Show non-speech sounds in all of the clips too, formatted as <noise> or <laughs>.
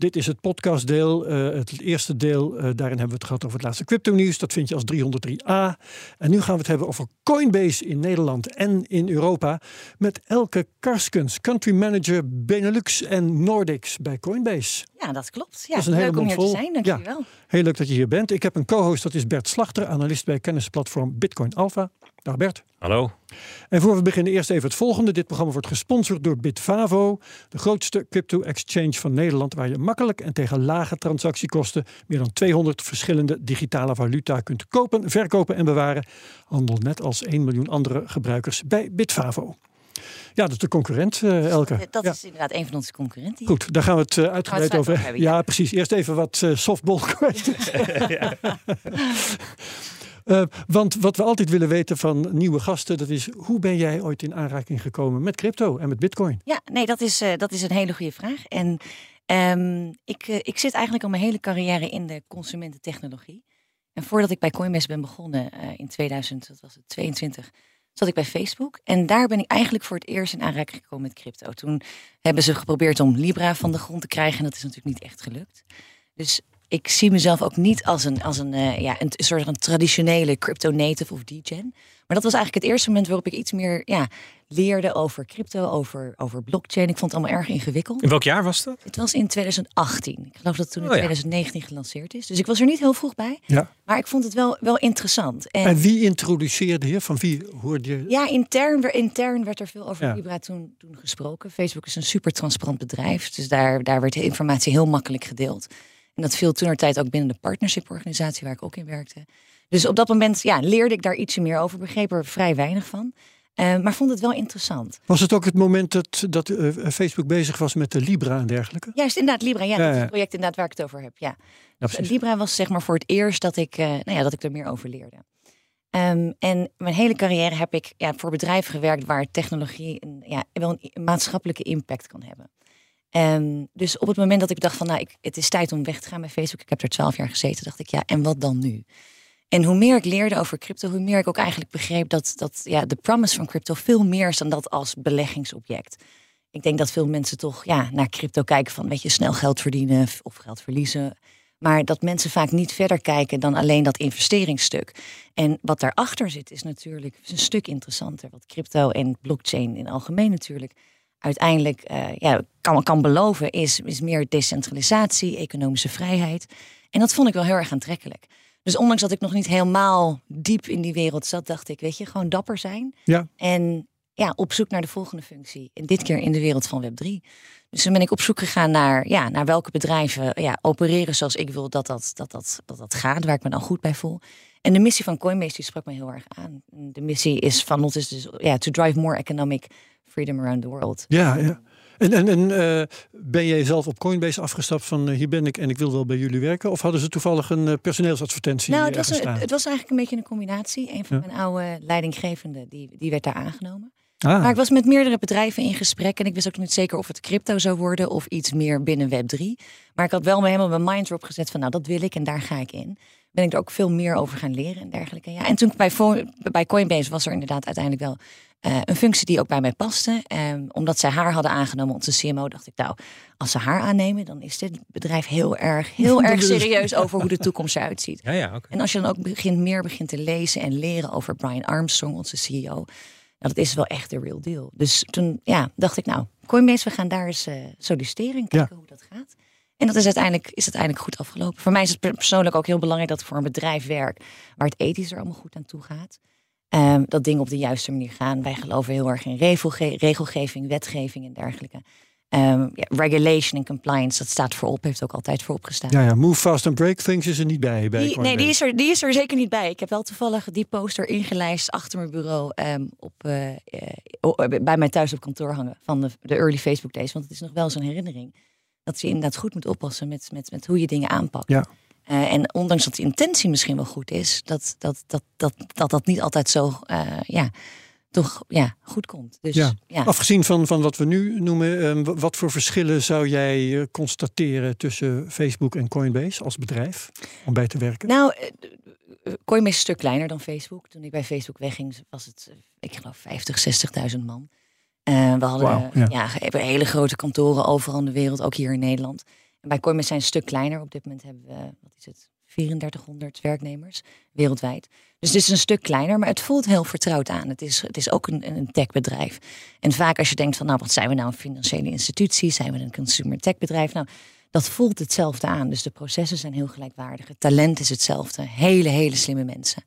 Dit is het podcastdeel. Uh, het eerste deel, uh, daarin hebben we het gehad over het laatste crypto nieuws. Dat vind je als 303a. En nu gaan we het hebben over Coinbase in Nederland en in Europa. Met Elke Karskens, country manager Benelux en Nordics bij Coinbase. Ja, dat klopt. Ja, dat is een leuk om hier vol. te zijn, dankjewel. Ja, heel leuk dat je hier bent. Ik heb een co-host, dat is Bert Slachter, analist bij kennisplatform Bitcoin Alpha. Dag Bert. Hallo. En voor we beginnen eerst even het volgende. Dit programma wordt gesponsord door Bitvavo, de grootste crypto-exchange van Nederland, waar je makkelijk en tegen lage transactiekosten meer dan 200 verschillende digitale valuta kunt kopen, verkopen en bewaren. Handel net als 1 miljoen andere gebruikers bij Bitvavo. Ja, dat is de concurrent, uh, Elke. Dat ja. is inderdaad een van onze concurrenten. Goed, daar gaan we het uh, uitgebreid over over Ja, hebben, precies. Eerst even wat uh, softball <laughs> questions. <laughs> Uh, want wat we altijd willen weten van nieuwe gasten, dat is hoe ben jij ooit in aanraking gekomen met crypto en met bitcoin? Ja, nee, dat is, uh, dat is een hele goede vraag. En um, ik, uh, ik zit eigenlijk al mijn hele carrière in de consumententechnologie. En voordat ik bij Coinbase ben begonnen in 2000, wat was het, 22, zat ik bij Facebook. En daar ben ik eigenlijk voor het eerst in aanraking gekomen met crypto. Toen hebben ze geprobeerd om Libra van de grond te krijgen en dat is natuurlijk niet echt gelukt. Dus ik zie mezelf ook niet als een, als een, uh, ja, een, soort van traditionele crypto-native of degen. Maar dat was eigenlijk het eerste moment waarop ik iets meer ja, leerde over crypto, over, over blockchain. Ik vond het allemaal erg ingewikkeld. In welk jaar was dat? Het was in 2018. Ik geloof dat het toen in Oh, ja. 2019 gelanceerd is. Dus ik was er niet heel vroeg bij. Ja. Maar ik vond het wel, wel interessant. En, wie introduceerde je? Van wie hoorde je? Ja, intern, intern werd er veel over Ja. Libra toen, toen gesproken. Facebook is een super transparant bedrijf. Dus daar, daar werd de informatie heel makkelijk gedeeld. En dat viel toen tijd ook binnen de partnership-organisatie waar ik ook in werkte. Dus op dat moment ja, leerde ik daar ietsje meer over, begreep er vrij weinig van. Uh, maar vond het wel interessant. Was het ook het moment dat, dat uh, Facebook bezig was met de Libra en dergelijke? Juist, inderdaad, Libra. Ja, Ja, dat is het project inderdaad waar ik het over heb. Ja. Ja, Dus precies. Libra was zeg maar voor het eerst dat ik, uh, nou ja, dat ik er meer over leerde. Um, en mijn hele carrière heb ik ja, voor bedrijven gewerkt waar technologie een, ja, wel een maatschappelijke impact kan hebben. Um, dus op het moment dat ik dacht van nou, ik, het is tijd om weg te gaan bij Facebook. Ik heb er twaalf jaar gezeten, dacht ik ja, en wat dan nu? En hoe meer ik leerde over crypto, hoe meer ik ook eigenlijk begreep dat, dat ja, de promise van crypto veel meer is dan dat als beleggingsobject. Ik denk dat veel mensen toch ja, naar crypto kijken van weet je, snel geld verdienen of geld verliezen. Maar dat mensen vaak niet verder kijken dan alleen dat investeringsstuk. En wat daarachter zit is natuurlijk een stuk interessanter. Wat crypto en blockchain in algemeen natuurlijk uiteindelijk uh, ja, kan, kan beloven, is, is meer decentralisatie, economische vrijheid. En dat vond ik wel heel erg aantrekkelijk. Dus ondanks dat ik nog niet helemaal diep in die wereld zat, dacht ik, weet je, gewoon dapper zijn. Ja. En ja, op zoek naar de volgende functie. En dit keer in de wereld van Web3. Dus toen ben ik op zoek gegaan naar, ja, naar welke bedrijven ja, opereren zoals ik wil dat dat, dat, dat, dat dat gaat, waar ik me dan goed bij voel. En de missie van Coinbase die sprak me heel erg aan. De missie is van ons is dus ja, to drive more economic freedom around the world. Ja, ja. En, en, en uh, ben jij zelf op Coinbase afgestapt van uh, hier ben ik en ik wil wel bij jullie werken? Of hadden ze toevallig een uh, personeelsadvertentie? Nou, het was, een, het was eigenlijk een beetje een combinatie. Een van ja. mijn oude leidinggevenden, die, die werd daar aangenomen. Ah. Maar ik was met meerdere bedrijven in gesprek en ik wist ook niet zeker of het crypto zou worden of iets meer binnen Web3. Maar ik had wel helemaal mijn mind erop gezet van nou, dat wil ik en daar ga ik in. Ben ik er ook veel meer over gaan leren en dergelijke. Ja, en toen bij, bij Coinbase was er inderdaad uiteindelijk wel uh, een functie die ook bij mij paste. Um, omdat zij haar hadden aangenomen, onze CMO, dacht ik nou, als ze haar aannemen, dan is dit bedrijf heel erg, heel <laughs> erg serieus over hoe de toekomst eruit ziet. <laughs> Ja, ja, okay. En als je dan ook begint, meer begint te lezen en leren over Brian Armstrong, onze CEO, nou, dat is wel echt de real deal. Dus toen ja, dacht ik, nou, Coinbase, we gaan daar eens uh, solliciteren en kijken ja. hoe dat gaat. En dat is uiteindelijk, is uiteindelijk goed afgelopen. Voor mij is het persoonlijk ook heel belangrijk dat ik voor een bedrijf werk waar het ethisch er allemaal goed aan toe gaat. Um, dat dingen op de juiste manier gaan. Wij geloven heel erg in regelge regelgeving, wetgeving en dergelijke. Um, ja, regulation en compliance, dat staat voorop, heeft ook altijd voorop gestaan. Ja, ja, move fast and break things is er niet bij. bij die, nee, die is, er, die is er zeker niet bij. Ik heb wel toevallig die poster ingelijst achter mijn bureau um, op, uh, uh, bij mij thuis op kantoor hangen van de, de early Facebook days. Want het is nog wel zo'n herinnering dat je inderdaad goed moet oppassen met, met, met hoe je dingen aanpakt. Ja. Eh, en ondanks dat de intentie misschien wel goed is, dat dat, dat, dat, dat, dat niet altijd zo eh, ja, toch ja, goed komt. Dus, Ja. ja. Afgezien van, van wat we nu noemen, ehm, wat voor verschillen zou jij eh, constateren tussen Facebook en Coinbase als bedrijf om bij te werken? Nou, Coinbase is een stuk kleiner dan Facebook. Toen ik bij Facebook wegging, was het, ik geloof, 50, 60.000 man. Eh, we hadden ja. hele grote kantoren overal in de wereld, ook hier in Nederland. En bij Coinbase zijn we een stuk kleiner. Op dit moment hebben we, wat is het, 3400 werknemers wereldwijd. Dus het is een stuk kleiner, maar het voelt heel vertrouwd aan. Het is, het is ook een, een techbedrijf. En vaak als je denkt van, nou, wat zijn we nou een financiële institutie? Zijn we een consumer techbedrijf? Nou, dat voelt hetzelfde aan. Dus de processen zijn heel gelijkwaardig. Het talent is hetzelfde. Hele, hele slimme mensen.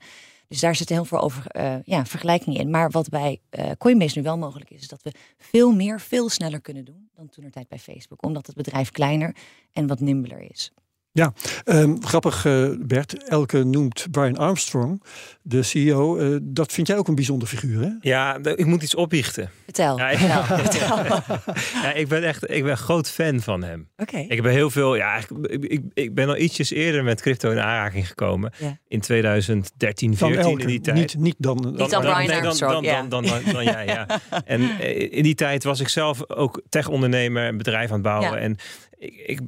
Dus daar zit heel veel over, eh, ja, vergelijking in. Maar wat bij eh, Coinbase nu wel mogelijk is, is dat we veel meer, veel sneller kunnen doen dan toen tijd bij Facebook. Omdat het bedrijf kleiner en wat nimbeler is. Ja, ehm, grappig eh, Bert. Elke noemt Brian Armstrong, de CEO. eh, dat vind jij ook een bijzonder figuur, hè? Ja, ik moet iets opbiechten. Vertel. Ja, ik- <laughs> vertel. Ja, ik ben echt ik ben groot fan van hem. Oké. Ik heb heel veel, ja, eigenlijk, ik, ik, ik ben al ietsjes eerder met crypto in aanraking gekomen. Ja. In 2013, Van 14 elke, in die tijd. niet, niet dan... Niet dan Brian nee, Armstrong, dan, ja. dan, dan, dan, <laughs> dan jij, ja. En eh, in die tijd was ik zelf ook tech-ondernemer, een bedrijf aan het bouwen. Ja. En ik, ik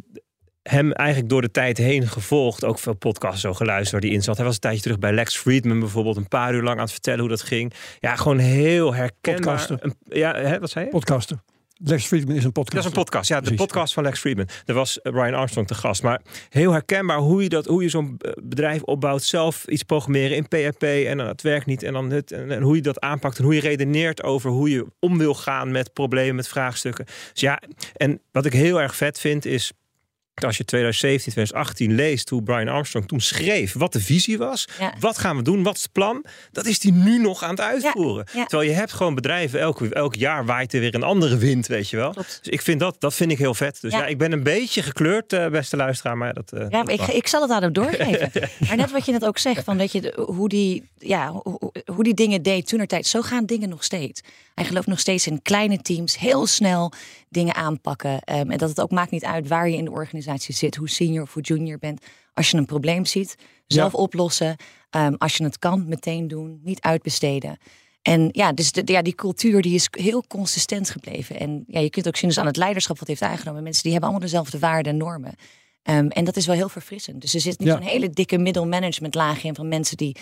hem eigenlijk door de tijd heen gevolgd. Ook veel podcasts zo geluisterd waar hij in zat. Hij was een tijdje terug bij Lex Friedman bijvoorbeeld. Een paar uur lang aan het vertellen hoe dat ging. Ja, gewoon heel herkenbaar. Podcaster. Een- ja, hè, wat zei je? podcaster. Lex Friedman is een podcast. Dat is een podcast, ja, de Precies. podcast van Lex Friedman. Daar was eh, Brian Armstrong te gast. Maar heel herkenbaar hoe je, dat, hoe je zo'n eh, bedrijf opbouwt. Zelf iets programmeren in PHP en dan het werkt niet. En, dan het, en, en hoe je dat aanpakt en hoe je redeneert over hoe je om wil gaan met problemen, met vraagstukken. Dus ja, en wat ik heel erg vet vind is. Als je 2017, 2018 leest hoe Brian Armstrong toen schreef wat de visie was. Ja. Wat gaan we doen? Wat is het plan? Dat is hij nu nog aan het uitvoeren. ja. Terwijl je hebt gewoon bedrijven, elk, elk jaar waait er weer een andere wind, weet je wel. Klopt. Dus ik vind dat, dat vind ik heel vet. Dus ja, ik ben een beetje gekleurd, eh, beste luisteraar. Maar dat, eh, Ja, dat maar ik, ik zal het aan hem doorgeven. <laughs> Maar net wat je net ook zegt, van dat je hoe die, ja, hoe, die dingen deed toen tijd, zo gaan dingen nog steeds. Hij gelooft nog steeds in kleine teams, heel snel dingen aanpakken. Ehm, en dat het ook maakt niet uit waar je in de organisatie zit, hoe senior of hoe junior bent. Als je een probleem ziet, zelf oplossen. Ehm, als je het kan, meteen doen, niet uitbesteden. En ja, dus de, ja, die cultuur die is heel consistent gebleven. En ja, je kunt ook zien dus aan het leiderschap wat heeft aangenomen. Mensen die hebben allemaal dezelfde waarden en normen. Ehm, en dat is wel heel verfrissend. Dus er zit niet Ja. zo'n hele dikke middelmanagement laag in van mensen die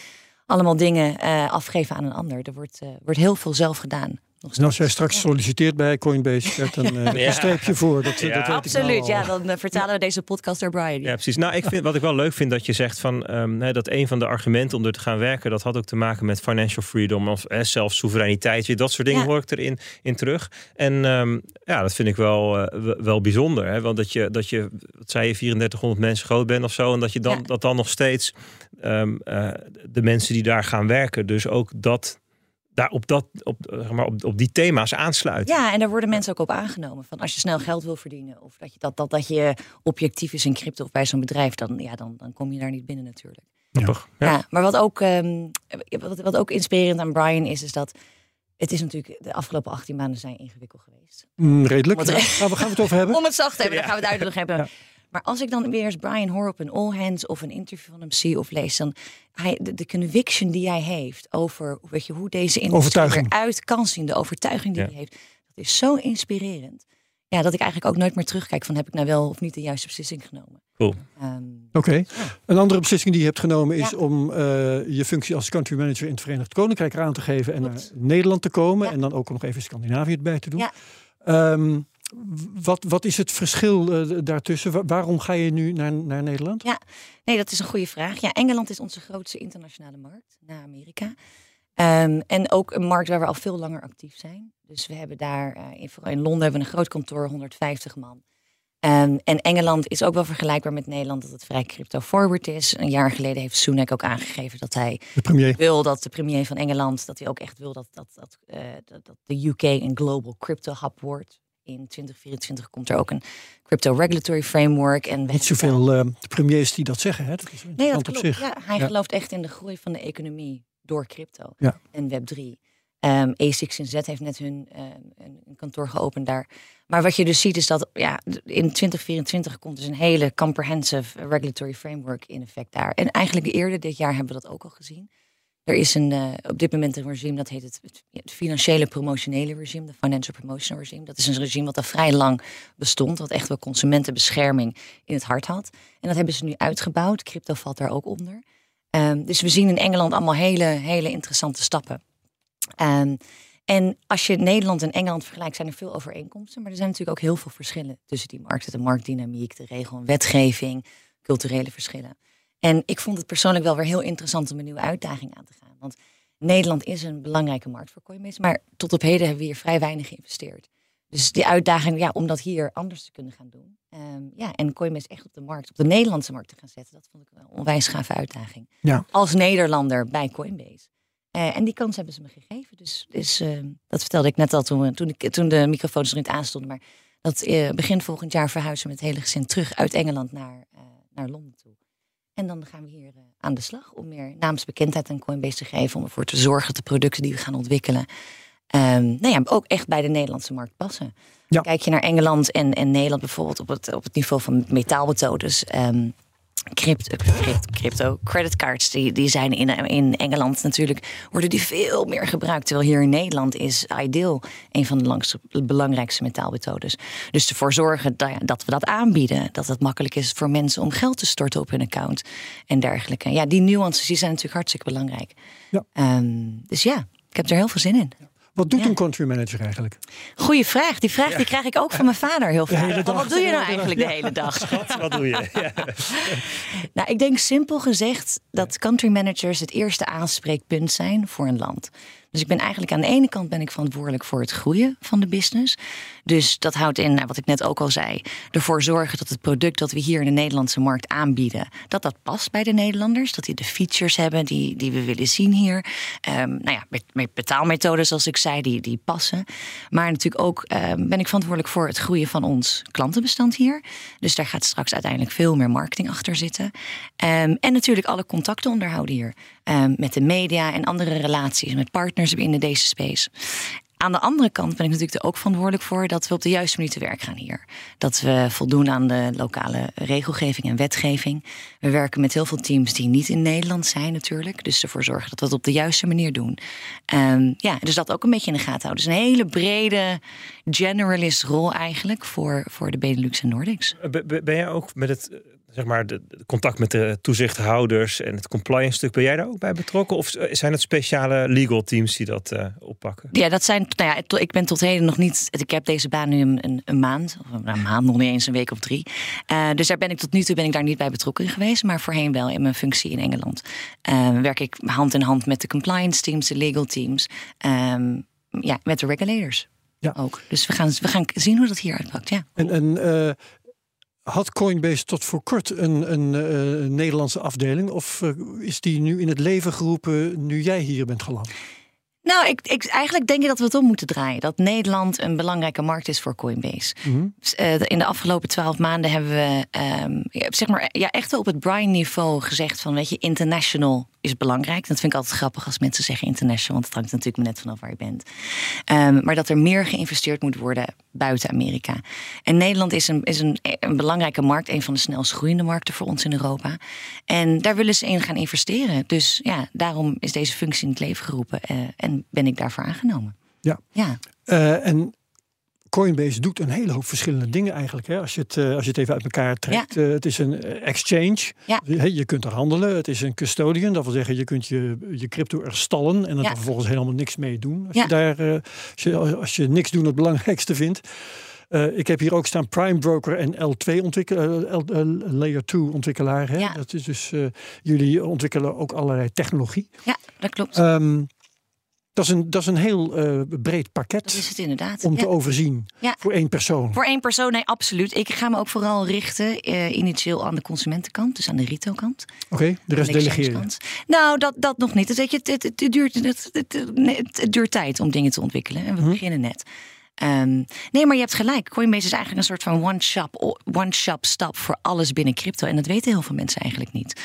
allemaal dingen eh, afgeven aan een ander. Er wordt, eh, wordt heel veel zelf gedaan. Nog En als jij straks solliciteert bij Coinbase, dan eh, <laughs> Ja. een streepje voor. Dat, Ja. dat weet ik nou Absoluut, ja. Dan eh, vertalen we deze podcast door Brian. Ja, precies. Nou, ik vind, wat ik wel leuk vind dat je zegt van ehm, hè, dat een van de argumenten om er te gaan werken, dat had ook te maken met financial freedom of eh, zelfs soevereiniteit. Je, Dat soort dingen Ja. hoor ik erin in terug. En ehm, ja, dat vind ik wel, eh, wel bijzonder. Hè? Want dat je, dat je, wat zei je, 3400 mensen groot bent of zo. En dat je dan, Ja. dat dan nog steeds ehm, eh, de mensen die daar gaan werken, dus ook dat. Daar op, dat, op, eh, zeg maar, op, op die thema's aansluiten. Ja, en daar worden mensen ook op aangenomen. Van als je snel geld wil verdienen. Of dat je, dat, dat, dat je objectief is in crypto of bij zo'n bedrijf. Dan, ja, dan, dan kom je daar niet binnen natuurlijk. Grappig. Ja. Ja. maar wat ook, ehm, wat, wat ook inspirerend aan Brian is, is dat het is natuurlijk de afgelopen 18 maanden zijn ingewikkeld geweest. Mm, redelijk. Ja, Gaan we gaan we het over hebben? <laughs> Om het zacht te hebben, dan gaan we het uitleg hebben. Ja. Maar als ik dan weer eens Brian hoor op een all hands of een interview van hem zie of lees, dan hij, de, de conviction die hij heeft over weet je, hoe deze industrie Overtuiging. eruit kan zien, de overtuiging die Ja. hij heeft, dat is zo inspirerend. Ja, dat ik eigenlijk ook nooit meer terugkijk van heb ik nou wel of niet de juiste beslissing genomen. Cool. Ehm, Oké. Een andere beslissing die je hebt genomen is Ja. om eh, je functie als country manager in het Verenigd Koninkrijk aan te geven en naar. Nederland te komen. Ja. En dan ook nog even Scandinavië erbij te doen. Ja. Ehm, wat, wat is het verschil eh, daartussen? Wa- waarom ga je nu naar, naar Nederland? Ja, nee, dat is een goede vraag. Ja, Engeland is onze grootste internationale markt na Amerika. Ehm, en ook een markt waar we al veel langer actief zijn. Dus we hebben daar, eh, in, vooral in Londen hebben we een groot kantoor, 150 man. Ehm, en Engeland is ook wel vergelijkbaar met Nederland, dat het vrij crypto-forward is. Een jaar geleden heeft Sunak ook aangegeven dat hij wil dat de premier van Engeland, dat hij ook echt wil dat, dat, dat, eh, dat, dat de UK een global crypto hub wordt. In 2024 komt er ook een crypto regulatory framework. En Niet zoveel eh, premiers die dat zeggen. Hè? Dat is Nee, dat op klopt. zich. Ja, hij Ja. gelooft echt in de groei van de economie door crypto Ja. en Web3. Um, A6 in Z heeft net hun uh, een kantoor geopend daar. Maar wat je dus ziet is dat ja, in 2024 komt dus een hele comprehensive regulatory framework in effect daar. En eigenlijk eerder dit jaar hebben we dat ook al gezien. Er is een, uh, op dit moment een regime dat heet het, het, financiële promotionele regime, de financial promotion regime. Dat is een regime wat al vrij lang bestond, wat echt wel consumentenbescherming in het hart had. En dat hebben ze nu uitgebouwd. Crypto valt daar ook onder. Um, dus we zien in Engeland allemaal hele, hele interessante stappen. Um, en als je Nederland en Engeland vergelijkt, zijn er veel overeenkomsten. Maar er zijn natuurlijk ook heel veel verschillen tussen die markten. De marktdynamiek, de regel en wetgeving, culturele verschillen. En ik vond het persoonlijk wel weer heel interessant om een nieuwe uitdaging aan te gaan. Want Nederland is een belangrijke markt voor Coinbase. Maar tot op heden hebben we hier vrij weinig geïnvesteerd. Dus die uitdaging ja, om dat hier anders te kunnen gaan doen. Um, ja, en Coinbase echt op de markt, op de Nederlandse markt te gaan zetten. Dat vond ik wel een onwijs gave uitdaging. Ja. Als Nederlander bij Coinbase. Uh, en die kans hebben ze me gegeven. Dus, dus uh, dat vertelde ik net al toen, toen, ik, toen de microfoons er niet aanstonden. Maar dat uh, begin volgend jaar verhuizen we met het hele gezin terug uit Engeland naar, naar Londen toe. En dan gaan we hier aan de slag om meer naamsbekendheid aan Coinbase te geven. Om ervoor te zorgen dat de producten die we gaan ontwikkelen. Um, nou ja, ook echt bij de Nederlandse markt passen. Ja. Kijk je naar Engeland en, en Nederland bijvoorbeeld op het, op het niveau van metaalmethodes. Um, crypto, crypto, creditcards, die, die zijn in, in Engeland natuurlijk, worden die veel meer gebruikt. Terwijl hier in Nederland is Ideal een van de langste, belangrijkste metaalmethodes. Dus ervoor zorgen dat, dat we dat aanbieden. Dat het makkelijk is voor mensen om geld te storten op hun account en dergelijke. Ja, die nuances die zijn natuurlijk hartstikke belangrijk. Ja. Um, dus ja, ik heb er heel veel zin in. Wat doet Ja. een country manager eigenlijk? Goeie vraag. Die vraag die krijg ik ook van mijn vader heel vaak. Wat doe je nou eigenlijk de hele dag? Wat doe je? <laughs> Nou, ik denk simpel gezegd dat country managers het eerste aanspreekpunt zijn voor een land. Dus ik ben eigenlijk aan de ene kant ben ik verantwoordelijk voor het groeien van de business. Dus dat houdt in, nou, wat ik net ook al zei, ervoor zorgen dat het product dat we hier in de Nederlandse markt aanbieden, dat dat past bij de Nederlanders. Dat die de features hebben die, die we willen zien hier. Ehm, nou ja, met, met betaalmethoden, zoals ik zei, die, die passen. Maar natuurlijk ook ehm, ben ik verantwoordelijk voor het groeien van ons klantenbestand hier. Dus daar gaat straks uiteindelijk veel meer marketing achter zitten. Ehm, en natuurlijk alle contacten onderhouden hier. Met de media en andere relaties met partners binnen deze space. Aan de andere kant ben ik natuurlijk er ook verantwoordelijk voor dat we op de juiste manier te werk gaan hier. Dat we voldoen aan de lokale regelgeving en wetgeving. We werken met heel veel teams die niet in Nederland zijn natuurlijk. Dus ervoor zorgen dat we het op de juiste manier doen. Um, ja, dus dat ook een beetje in de gaten houden. Dus een hele brede generalist rol eigenlijk voor, voor de Benelux en Nordics. Ben jij ook met het zeg maar, de, de, contact met de toezichthouders en het compliance stuk, ben jij daar ook bij betrokken? Of zijn het speciale legal teams die dat uh, oppakken? Ja, dat zijn, nou ja, ik ben tot heden nog niet, ik heb deze baan nu een, een, maand, of een maand, nog niet eens een week of drie. Uh, dus daar ben ik tot nu toe ben ik daar niet bij betrokken geweest, maar voorheen wel in mijn functie in Engeland. Uh, werk ik hand in hand met de compliance teams, de legal teams, um, ja, met de regulators. Ja. Ook. Dus we gaan, we gaan zien hoe dat hier uitpakt. Ja. En, en had Coinbase tot voor kort een, een uh, Nederlandse afdeling? Of uh, is die nu in het leven geroepen nu jij hier bent geland? Nou, ik, ik, eigenlijk denk ik dat we het om moeten draaien. Dat Nederland een belangrijke markt is voor Coinbase. Mm -hmm. uh, in de afgelopen twaalf maanden hebben we um, zeg maar, ja, echt op het Brian-niveau gezegd van, weet je, international is belangrijk. Dat vind ik altijd grappig als mensen zeggen international, want het hangt natuurlijk net vanaf waar je bent. Um, maar dat er meer geïnvesteerd moet worden buiten Amerika. En Nederland is een, is een, een belangrijke markt, een van de snelst groeiende markten voor ons in Europa. En daar willen ze in gaan investeren. Dus ja, daarom is deze functie in het leven geroepen uh, en ben ik daarvoor aangenomen. Ja. ja. Uh, en Coinbase doet een hele hoop verschillende dingen eigenlijk. Hè? Als, je het, uh, als je het even uit elkaar trekt. Ja. Uh, het is een exchange. Ja. Je, je kunt er handelen. Het is een custodian. Dat wil zeggen, je kunt je, je crypto er stallen. En er Ja. vervolgens helemaal niks mee doen. Als, je, daar, uh, als, je, als je niks doen het belangrijkste vindt. Uh, ik heb hier ook staan Prime Broker en L2 ontwikkelaar, L, uh, Layer 2 ontwikkelaar. Hè? Ja. Dat is dus, uh, jullie ontwikkelen ook allerlei technologie. ja, dat klopt. Um, dat, is een, dat is een heel uh, breed pakket dat is het inderdaad. om Ja. te overzien Ja. voor één persoon. Voor één persoon, nee, absoluut. Ik ga me ook vooral richten uh, initieel aan de consumentenkant, dus aan de retailkant. Oké, okay, de rest de exchange-kant. Nou, dat, dat nog niet. Dat weet je, het, het, het, duurt, het, duurt tijd om dingen te ontwikkelen. En we Mhm. beginnen net. Ehm, nee, maar je hebt gelijk. Coinbase is eigenlijk een soort van one-shop one shop stap voor alles binnen crypto. En dat weten heel veel mensen eigenlijk niet.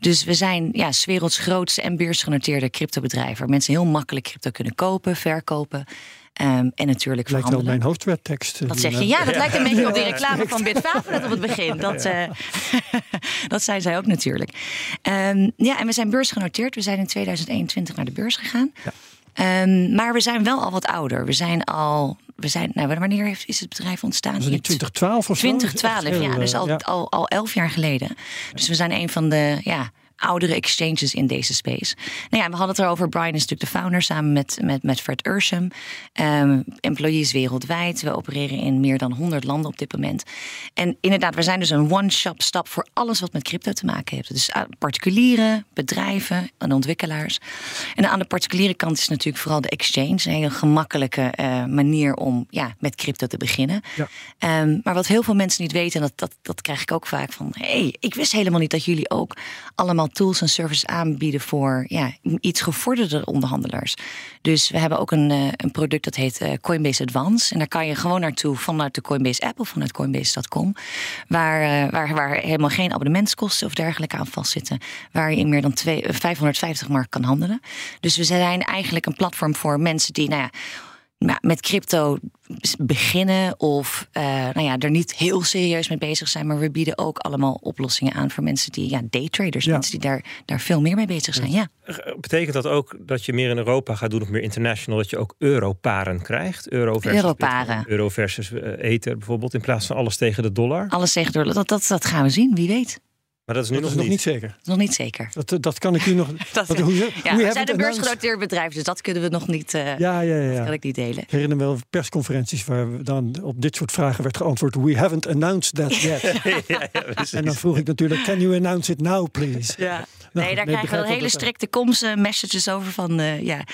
Dus we zijn ja, 's werelds grootste en beursgenoteerde cryptobedrijf. Waar mensen heel makkelijk crypto kunnen kopen, verkopen. Ehm, en natuurlijk Lijkt wel mijn hoofdwettekst. Die, zeg je? Ja, dat lijkt een beetje op die <laughs> reclame van Bitfavo net op het begin. Dat, eh, <laughs> dat zei zij ook natuurlijk. Ehm, ja, en we zijn beursgenoteerd. We zijn in 2021 naar de beurs gegaan. Ehm, maar we zijn wel al wat ouder. We zijn al... We zijn, nou, wanneer heeft- is het bedrijf ontstaan? Was het niet 2012 of zo? 2012, Echt heel, ja. Dus eh, al, ja. al, al elf jaar geleden. Dus we zijn een van de ja, oudere exchanges in deze space. Nou ja, we hadden het erover. Brian is natuurlijk de founder samen met, met, met Fred Ursham. Ehm, employees wereldwijd. We opereren in meer dan 100 landen op dit moment. En inderdaad, we zijn dus een one-shop stap voor alles wat met crypto te maken heeft. Dus uh, particulieren, bedrijven en ontwikkelaars. En aan de particuliere kant is natuurlijk vooral de exchange. Een hele gemakkelijke eh, manier om ja, met crypto te beginnen. Ja. Ehm, maar wat heel veel mensen niet weten, en dat, dat, dat krijg ik ook vaak van: hé, hey, ik wist helemaal niet dat jullie ook allemaal tools en services aanbieden voor ja, iets gevorderde onderhandelaars. Dus we hebben ook een, eh, een product dat heet eh, Coinbase Advance. En daar kan je gewoon naartoe vanuit de Coinbase app of vanuit Coinbase.com. Waar, eh, waar, waar helemaal geen abonnementskosten of dergelijke aan vastzitten. Waar je in meer dan twee, eh, 550 markt kan handelen. Dus we zijn eigenlijk een platform voor mensen die, nou ja met crypto beginnen of eh, nou ja, er niet heel serieus mee bezig zijn. Maar we bieden ook allemaal oplossingen aan voor mensen die, ja, daytraders, Ja. mensen die daar, daar veel meer mee bezig zijn. Ja, Betekent dat ook dat je meer in Europa gaat doen of meer international, dat je ook europaren krijgt? Euro versus, Europaren. Bitcoin, euro versus eh, Ether bijvoorbeeld, in plaats van alles tegen de dollar. alles tegen door. Dat, dat, dat gaan we zien, wie weet. Maar dat is nu Dat is nog, nog niet zeker. Dat is nog niet zeker. Dat, eh, dat kan ik u nog. <laughs> Dat, wat- hoe- ja, we zijn het een beursgenoteerd bedrijf, dus dat kunnen we nog niet. eh Ja, ja, ja. Dat kan ik niet delen. Ik herinner me wel persconferenties waar we dan op dit soort vragen werd geantwoord: We haven't announced that <laughs> yet. ja, en dan vroeg ik natuurlijk: Can you announce it now, please? Ja. Nou, nee, daar nee, krijgen we hele strikte comms eh, messages over van. eh, ja. Nee,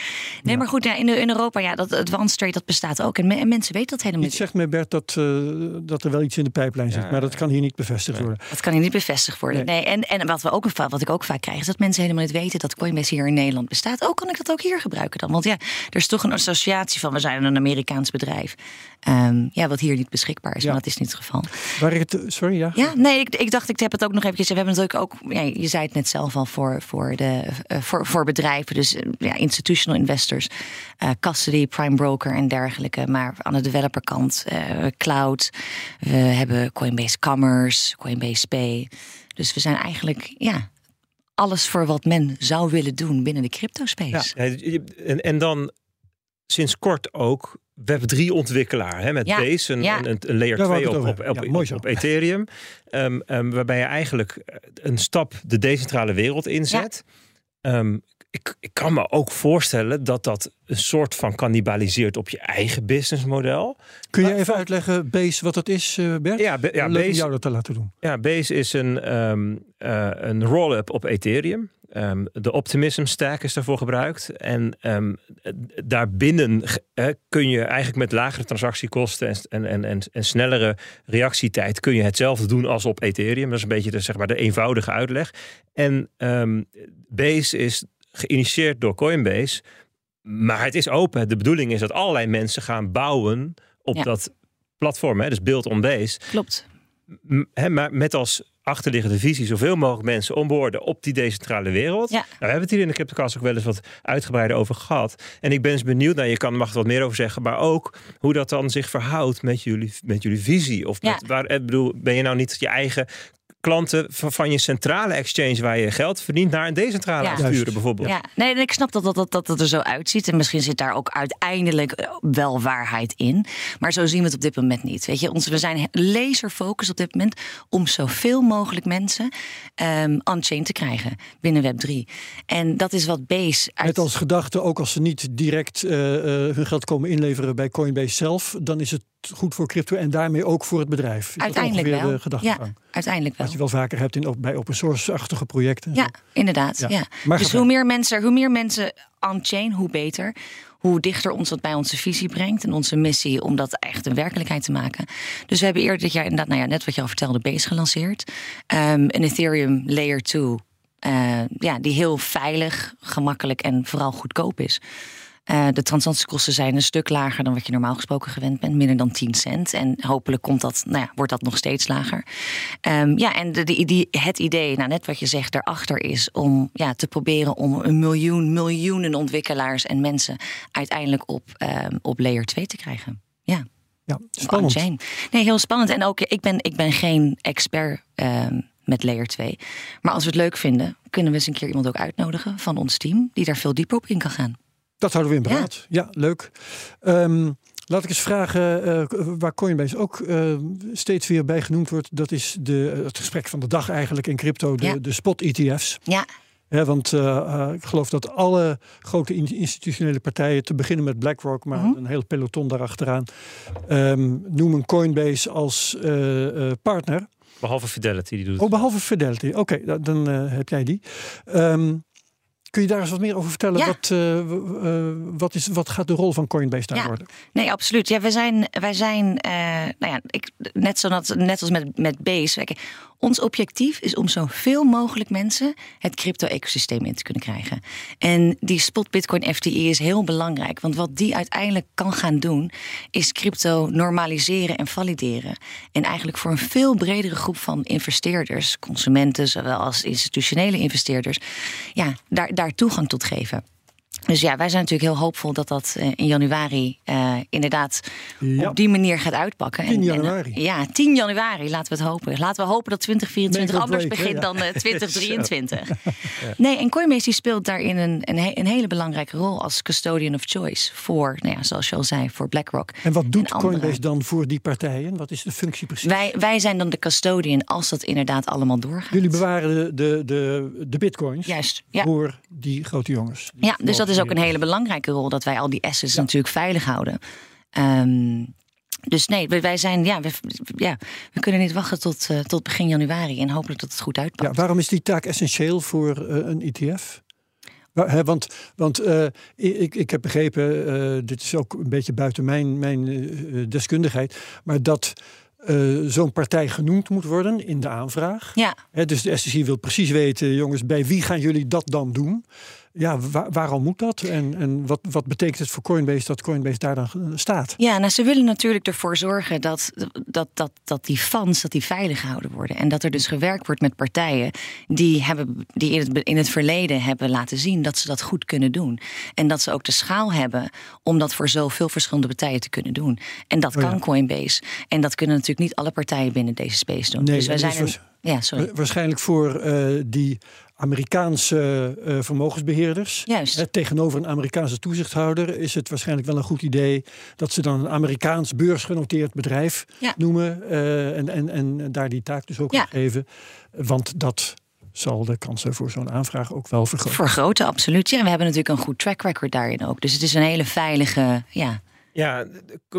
Ja. maar goed, ja, in, in Europa, ja, dat advanced trade dat bestaat ook. En, me- en mensen weten dat helemaal niet. zegt me, Bert, dat, eh, dat er wel iets in de pijplijn zit. Ja. Maar dat kan hier niet bevestigd worden. Dat kan hier niet bevestigd worden. Nee. En, en wat, we ook, wat ik ook vaak krijg, is dat mensen helemaal niet weten dat Coinbase hier in Nederland bestaat. Ook kan ik dat ook hier gebruiken dan? Want ja, er is toch een associatie van we zijn een Amerikaans bedrijf. Ehm, ja, wat hier niet beschikbaar is, Ja. maar dat is niet het geval. Waar ik het, sorry, ja? Ja, nee, ik, ik dacht, ik heb het ook nog eventjes. We hebben natuurlijk ook, ja, je zei het net zelf al, voor, voor, de, eh, voor, voor bedrijven, dus eh, ja, institutional investors, eh, custody, prime broker en dergelijke. Maar aan de developerkant, cloud, we hebben Coinbase Commerce, Coinbase Pay. Dus we zijn eigenlijk, ja, alles voor wat men zou willen doen binnen de crypto space. Ja, en, en dan sinds kort ook Web3 ontwikkelaar hè, met Ja, Base, een, ja. een, een layer Daar wou 2 ik het op, op, op, Ja, Ethereum. Ehm, ehm, waarbij je eigenlijk een stap de decentrale wereld inzet. Ehm, ik, ik kan me ook voorstellen dat dat een soort van cannibaliseert op je eigen businessmodel. Kun je Maar- even uitleggen, Base, wat dat is, eh, Bert? Ja, be- ja, Leuk om Base- jou dat te laten doen. Ja, Base is een, ehm, eh, een roll-up op Ethereum. Ehm, de Optimism Stack is daarvoor gebruikt. En ehm, eh, daarbinnen eh, kun je eigenlijk met lagere transactiekosten en, en, en, en, en snellere reactietijd kun je hetzelfde doen als op Ethereum. Dat is een beetje de, zeg maar, de eenvoudige uitleg. En ehm, Base is geïnitieerd door Coinbase. Maar het is open. De bedoeling is dat allerlei mensen gaan bouwen op Ja. dat platform. Hè, dus build on Base. Klopt. M- hè, maar met als achterliggende visie zoveel mogelijk mensen onboorden op die decentrale wereld. Ja. Nou, we hebben het hier in de Cryptocast ook wel eens wat uitgebreider over gehad. En ik ben eens benieuwd, nou, je kan mag er wat meer over zeggen, maar ook hoe dat dan zich verhoudt met jullie, met jullie visie. Of Ja. met, waar, ik bedoel, ben je nou niet je eigen klanten van, van je centrale exchange waar je geld verdient naar een decentrale Ja. bijvoorbeeld? Ja, nee, en ik snap dat dat, dat dat het er zo uitziet. En misschien zit daar ook uiteindelijk eh, wel waarheid in. Maar zo zien we het op dit moment niet. Weet je, ons, we zijn laser focus op dit moment om zoveel mogelijk mensen ehm on-chain te krijgen binnen Web3. En dat is wat Base uit. Met als gedachte, ook als ze niet direct eh, eh, hun geld komen inleveren bij Coinbase zelf, dan is het goed voor crypto en daarmee ook voor het bedrijf. Is dat uiteindelijk ongeveer wel. de gedachtegang? Ja, uiteindelijk wel. Wat je wel vaker hebt in, op- bij open source-achtige projecten. Ja, inderdaad. Ja. Ja. Maar dus hoe meer, mensen, hoe meer mensen on-chain, hoe beter. Hoe dichter ons dat bij onze visie brengt en onze missie om dat echt een werkelijkheid te maken. Dus we hebben eerder dit jaar inderdaad, nou ja, net wat je al vertelde, Base gelanceerd. Ehm, een Ethereum Layer 2, eh, ja, die heel veilig, gemakkelijk en vooral goedkoop is. Uh, de transactiekosten zijn een stuk lager dan wat je normaal gesproken gewend bent, minder dan 10 cent. En hopelijk komt dat, nou ja, wordt dat nog steeds lager. Um, ja, en de, de, het idee, nou, net wat je zegt, daarachter is om ja, te proberen om een miljoen, miljoenen ontwikkelaars en mensen uiteindelijk op, um, op layer 2 te krijgen. Ja. Ja, spannend. Nee, heel spannend. En ook, ik ben, ik ben geen expert um, met layer 2. Maar als we het leuk vinden, kunnen we eens een keer iemand ook uitnodigen van ons team die daar veel dieper op in kan gaan. Dat houden we in beraad. Ja, ja leuk. Um, laat ik eens vragen uh, waar Coinbase ook uh, steeds weer bij genoemd wordt. Dat is de, het gesprek van de dag eigenlijk in crypto, de, ja. de spot ETF's. Ja. Ja, want uh, ik geloof dat alle grote institutionele partijen, te beginnen met BlackRock, maar mm -hmm. een heel peloton daarachteraan, um, noemen Coinbase als uh, partner. Behalve Fidelity die doet. Oh, behalve Fidelity. Oké, okay, dan, dan heb jij die. Um, Kun je daar eens wat meer over vertellen? Ja. Wat, uh, uh, wat, is, wat gaat de rol van Coinbase daar ja. worden? Nee, absoluut. Ja, wij zijn, wij zijn uh, nou ja, ik, net, zodat, net als met, met Base. Ons objectief is om zoveel mogelijk mensen het crypto-ecosysteem in te kunnen krijgen. En die spot Bitcoin FTE is heel belangrijk. Want wat die uiteindelijk kan gaan doen, is crypto normaliseren en valideren. En eigenlijk voor een veel bredere groep van investeerders, consumenten, zowel als institutionele investeerders, ja, daar, daar toegang tot geven. Dus ja, wij zijn natuurlijk heel hoopvol dat dat uh, in januari uh, inderdaad ja. op die manier gaat uitpakken. 10 januari. En, uh, ja, 10 januari, laten we het hopen. Laten we hopen dat 2024 nee, anders break, begint dan <laughs> 2023. ja. Nee, en Coinbase die speelt daarin een, een, een, hele belangrijke rol als custodian of choice voor, nou ja, zoals je al zei, voor BlackRock. En wat doet en Coinbase dan voor die partijen? Wat is de functie precies? Wij, wij zijn dan de custodian als dat inderdaad allemaal doorgaat. Jullie bewaren de, de, de, de bitcoins Juist, voor die grote jongens. Ja, dus dat is ook een hele belangrijke rol dat wij al die assets ja. natuurlijk veilig houden. Um, dus nee, wij zijn, ja we, ja, we kunnen niet wachten tot, uh, tot begin januari en hopelijk dat het goed uitpakt. Ja, waarom is die taak essentieel voor uh, een ETF? He, want want uh, ik, ik heb begrepen, uh, dit is ook een beetje buiten mijn, mijn uh, deskundigheid, maar dat zo'n partij genoemd moet worden in de aanvraag. Ja. He, dus de SEC wil precies weten, jongens, bij wie gaan jullie dat dan doen? Ja, waar, waarom moet dat? En, en wat, wat betekent het voor Coinbase dat Coinbase daar dan staat? Ja, nou, ze willen natuurlijk ervoor zorgen dat, dat, dat, dat die funds dat die veilig gehouden worden. En dat er dus gewerkt wordt met partijen die, hebben, die in, het, in het verleden hebben laten zien dat ze dat goed kunnen doen. En dat ze ook de schaal hebben om dat voor zoveel verschillende partijen te kunnen doen. En dat oh ja. kan Coinbase. En dat kunnen natuurlijk niet alle partijen binnen deze space doen. Nee, dus wij zijn ja, sorry. Waarschijnlijk voor uh, die Amerikaanse uh, vermogensbeheerders. Juist. Eh, tegenover een Amerikaanse toezichthouder is het waarschijnlijk wel een goed idee dat ze dan een Amerikaans beursgenoteerd bedrijf ja. noemen uh, en, en, en daar die taak dus ook ja. geven. Want dat zal de kansen voor zo'n aanvraag ook wel vergroten. Vergroten, absoluut. Ja, we hebben natuurlijk een goed track record daarin ook. Dus het is een hele veilige ja, ja,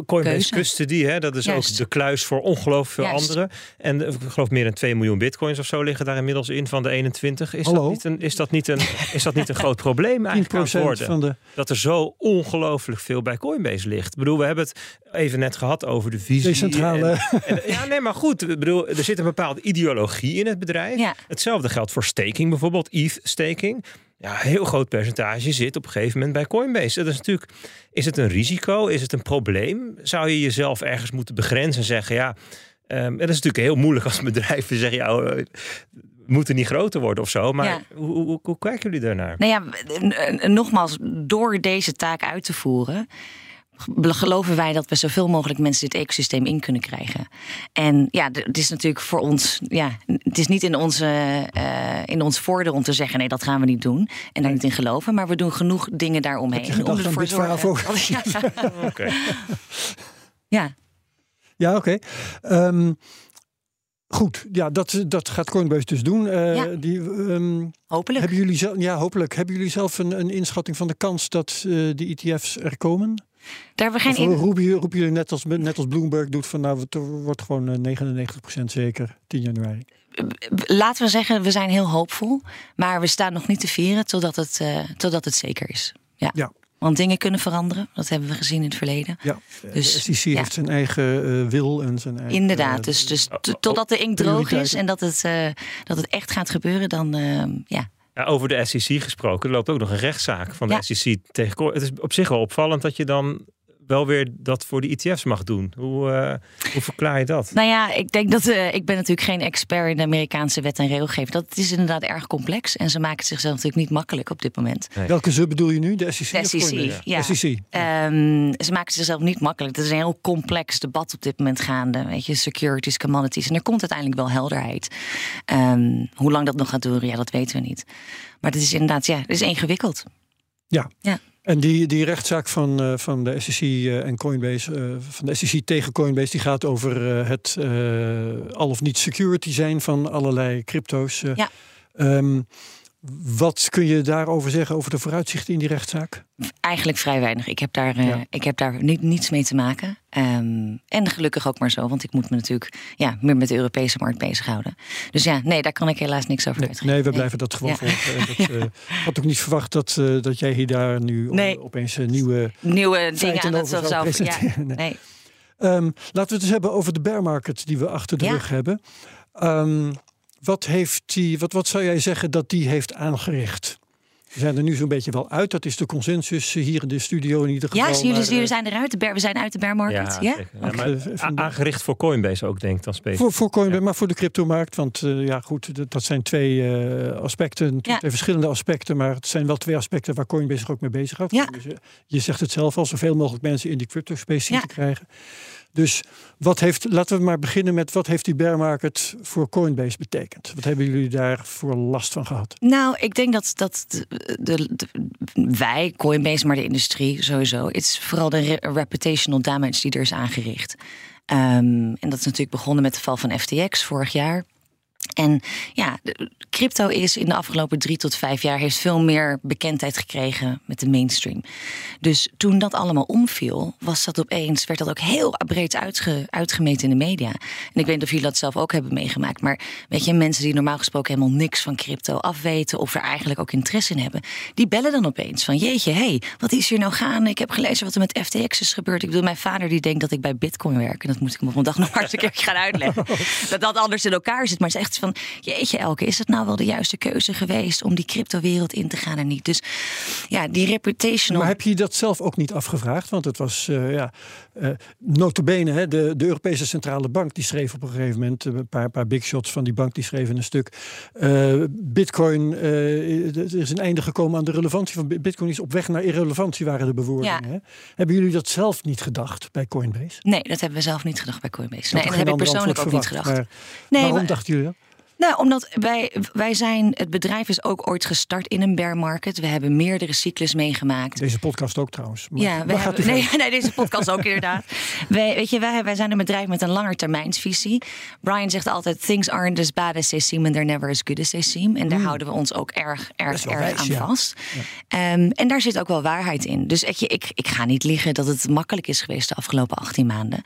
Coinbase Custody, hè, dat is Juist. ook de kluis voor ongelooflijk veel Juist. anderen. En ik geloof meer dan 2 miljoen bitcoins of zo liggen daar inmiddels in van de 21. Is, Hallo? dat niet, een, is, dat, niet een, is dat niet een groot probleem eigenlijk aan worden? Van de... Dat er zo ongelooflijk veel bij Coinbase ligt. Ik bedoel, we hebben het even net gehad over de visie. Decentrale. En, en, ja, nee, maar goed. Ik bedoel, er zit een bepaalde ideologie in het bedrijf. Ja. Hetzelfde geldt voor staking bijvoorbeeld, ETH-staking ja, een heel groot percentage zit op een gegeven moment bij Coinbase. Dat is natuurlijk, is het een risico? Is het een probleem? Zou je jezelf ergens moeten begrenzen en zeggen, ja, um, dat is natuurlijk heel moeilijk als bedrijf te zeggen, ja, we moeten niet groter worden of zo. Maar Ja. hoe, hoe, hoe, kijken jullie daarnaar? Nou ja, nogmaals, door deze taak uit te voeren. Geloven wij dat we zoveel mogelijk mensen dit ecosysteem in kunnen krijgen? En ja, het is natuurlijk voor ons, ja, het is niet in, onze, eh, in ons voordeel om te zeggen: nee, dat gaan we niet doen en daar niet in geloven. Maar we doen genoeg dingen daaromheen. Heb je gedacht om ervoor dit verhaal zorgen- <laughs> Ja. Oké. ja. Ja, oké. Ehm, goed, ja, dat, dat gaat Coinbase dus doen. Eh, Ja. die, ehm, hopelijk. hebben jullie zelf, ja, hopelijk. Hebben jullie zelf een, een inschatting van de kans dat eh die ETF's er komen? Daar hebben we geen roepen, jullie- roepen jullie net als, net als Bloomberg doet van nou, het wordt gewoon eh, 99% zeker 10 januari. Laten we zeggen, we zijn heel hoopvol. Maar we staan nog niet te vieren totdat het, eh, totdat het zeker is. Ja. Ja. Want dingen kunnen veranderen. Dat hebben we gezien in het verleden. Ja, Dus, de SEC ja. heeft zijn eigen eh, wil en zijn eigen... Inderdaad, eh, dus, dus totdat de inkt droog is en dat het, eh, dat het echt gaat gebeuren, dan, eh, ja, Ja, over de SEC gesproken, er loopt ook nog een rechtszaak van de Ja. SEC tegen. Het is op zich wel opvallend dat je dan wel weer dat voor de ETF's mag doen. Hoe, eh, hoe verklaar je dat? Nou ja, ik denk dat eh, ik ben natuurlijk geen expert in de Amerikaanse wet en regelgeving. Dat is inderdaad erg complex en ze maken het zichzelf natuurlijk niet makkelijk op dit moment. Welke ze bedoel je nu? De SEC? De of SEC, Coinbase? ja. SEC. Ehm, ze maken het zichzelf niet makkelijk. Het is een heel complex debat op dit moment gaande. Weet je, securities, commodities. En er komt uiteindelijk wel helderheid. Ehm, hoe lang dat nog gaat duren, ja, dat weten we niet. Maar het is inderdaad, ja, het is ingewikkeld. Ja. Ja. En die, die rechtszaak van, eh, van de SEC eh, en Coinbase, eh, van de SEC tegen Coinbase, die gaat over het al of niet security zijn van allerlei crypto's. Ja. Ehm, wat kun je daarover zeggen, over de vooruitzichten in die rechtszaak? Eigenlijk vrij weinig. Ik heb daar, eh, ik heb daar niet, niets mee te maken. Ehm, en gelukkig ook maar zo, want ik moet me natuurlijk ja, meer met de Europese markt bezighouden. Dus ja, nee, daar kan ik helaas niks over Nee, uitgeven. nee, we blijven dat gewoon Ja. volgen. <laughs> Eh, Ik had ook niet verwacht dat, eh, dat jij hier daar nu Nee. opeens een nieuwe Nieuwe dingen aan het over zou. Ja, presenteren. Nee. Ehm, laten we het eens hebben over de bear market die we achter de rug hebben. Ehm, wat, heeft die, wat, wat zou jij zeggen dat die heeft aangericht? We zijn er nu zo'n beetje wel uit. Dat is de consensus hier in de studio in ieder geval. Ja, jullie, eh, zijn eruit. De bear, we zijn uit de bear market. Ja, aangericht voor Coinbase ook, denk ik dan specifiek. Voor, voor Coinbase, maar voor de cryptomarkt. Want eh, ja, goed, dat- dat zijn twee eh, aspecten. Twee verschillende aspecten. Maar het zijn wel twee aspecten waar Coinbase zich ook mee bezig. Ja. Dus, je zegt het zelf al, zoveel mogelijk mensen in die crypto space zien te krijgen. Dus wat heeft, laten we maar beginnen met wat heeft die bear market voor Coinbase betekend? Wat hebben jullie daar voor last van gehad? Nou, ik denk dat, dat de, de- wij, Coinbase, maar de industrie sowieso. Het is vooral de re- reputational damage die er is aangericht. Ehm, en dat is natuurlijk begonnen met de val van FTX vorig jaar. En ja, crypto is in de afgelopen drie tot vijf jaar heeft veel meer bekendheid gekregen met de mainstream. Dus toen dat allemaal omviel, was dat opeens, werd dat ook heel breed uitge, uitgemeten in de media. En ik weet niet of jullie dat zelf ook hebben meegemaakt. Maar weet je, mensen die normaal gesproken helemaal niks van crypto afweten of er eigenlijk ook interesse in hebben, die bellen dan opeens van jeetje, hé, hey, wat is hier nou gaande? Ik heb gelezen wat er met FTX is gebeurd. Ik bedoel, mijn vader die denkt dat ik bij Bitcoin werk. En dat moet ik hem op een dag nog maar eens een keer gaan uitleggen. <laughs> Dat dat anders in elkaar zit. Maar het is echt van, jeetje Elke, is het nou wel de juiste keuze geweest om die cryptowereld in te gaan en niet? Dus ja, die reputational... Maar heb je dat zelf ook niet afgevraagd? Want het was, eh ja, eh notabene, hè, de, de Europese Centrale Bank die schreef op een gegeven moment, eh, een paar, paar big shots van die bank, die schreven een stuk. Bitcoin, eh, er is een einde gekomen aan de relevantie van Bi- Bitcoin, is op weg naar irrelevantie, waren de bewoordingen. Ja. Hè? Hebben jullie dat zelf niet gedacht bij Coinbase? Nee, dat hebben we zelf niet gedacht bij Coinbase. Nee, dat heb ik persoonlijk ook niet gedacht. maar Nee, waarom maar- dachten jullie dat? Nou, omdat wij, wij zijn, het bedrijf is ook ooit gestart in een bear market. We hebben meerdere cyclus meegemaakt. Deze podcast ook trouwens. Maar Ja, we hebben, nee, <laughs> nee, deze podcast ook inderdaad. Wij, weet je, wij, wij zijn een bedrijf met een langetermijnsvisie. Brian zegt altijd: things aren't as bad as they seem and they're never as good as they seem. En daar houden we ons ook erg, Hmm. erg, erg wijs, aan ja. vast. Ehm, en daar zit ook wel waarheid in. Dus weet je, ik, ik ga niet liegen dat het makkelijk is geweest de afgelopen 18 maanden.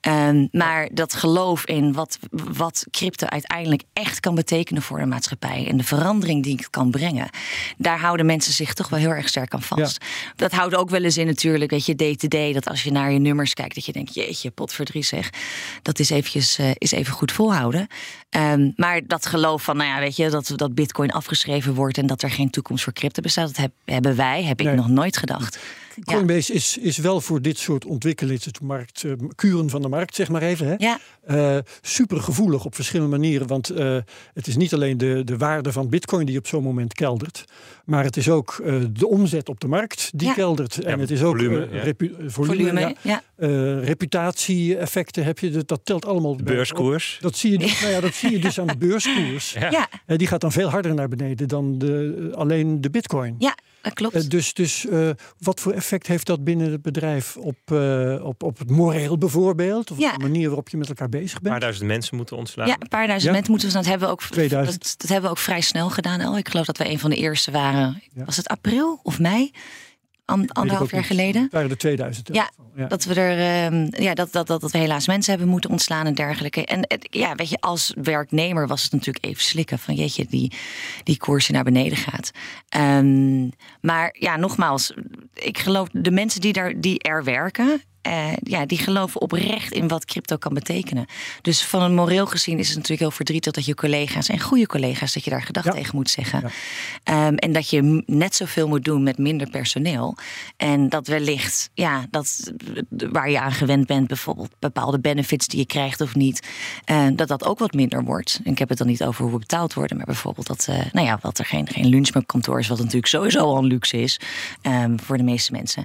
Ehm, maar dat geloof in wat, wat crypto uiteindelijk echt kan betekenen voor een maatschappij en de verandering die het kan brengen, daar houden mensen zich toch wel heel erg sterk aan vast. Dat houdt ook wel eens in natuurlijk, weet je, day to day, dat als je naar je nummers kijkt, dat je denkt, jeetje, potverdrie zeg, dat is eventjes, eh, is even goed volhouden. Ehm, maar dat geloof van, nou ja, weet je, dat, dat bitcoin afgeschreven wordt en dat er geen toekomst voor crypto bestaat, dat heb- hebben wij, heb ik nog nooit gedacht. Ja. Coinbase is, is wel voor dit soort ontwikkelingen, het markt, eh, kuren van de markt, zeg maar even. Hè? Ja. Eh, super gevoelig op verschillende manieren. Want eh, het is niet alleen de, de waarde van bitcoin die op zo'n moment keldert. Maar het is ook eh, de omzet op de markt die Ja. keldert. En Ja, het is ook volume, repu- volume. Volume, ja. ja. Reputatie-effecten heb je. Dat, dat telt allemaal. De bij- beurskoers. Dat zie, je dus, <laughs> nou ja, dat zie je dus aan de beurskoers. Ja. Ja, die gaat dan veel harder naar beneden dan de, alleen de bitcoin. ja, dat klopt. Eh, dus dus eh, wat voor effect heeft dat binnen het bedrijf op, eh, op, op het moreel bijvoorbeeld? Of Ja. op de manier waarop je met elkaar bezig Een bent? paar duizend mensen moeten ontslaan. Ja, een paar duizend Ja. mensen moeten we. Dat hebben we ook. 2000. Dat, dat hebben we ook vrij snel gedaan. El. Ik geloof dat we een van de eerste waren. Ja. Was het april of mei? An, anderhalf jaar geleden. Het waren de 2000. in Ja. Dat we er, ehm, ja, dat, dat, dat, dat we helaas mensen hebben moeten ontslaan en dergelijke. En ja, weet je, als werknemer was het natuurlijk even slikken van jeetje, die, die koers die naar beneden gaat. Ehm, maar ja, nogmaals, ik geloof de mensen die, daar, die er werken. Eh, ja, die geloven oprecht in wat crypto kan betekenen. Dus van een moreel gezien is het natuurlijk heel verdrietig dat je collega's en goede collega's, dat je daar gedag Ja. tegen moet zeggen. Ja. Ehm, en dat je net zoveel moet doen met minder personeel. En dat wellicht, ja, dat waar je aan gewend bent, bijvoorbeeld bepaalde benefits die je krijgt of niet, eh, dat dat ook wat minder wordt. En ik heb het dan niet over hoe we betaald worden, maar bijvoorbeeld dat, eh, nou ja, dat er geen, geen lunch meer op kantoor is, wat natuurlijk sowieso al een luxe is ehm, voor de meeste mensen.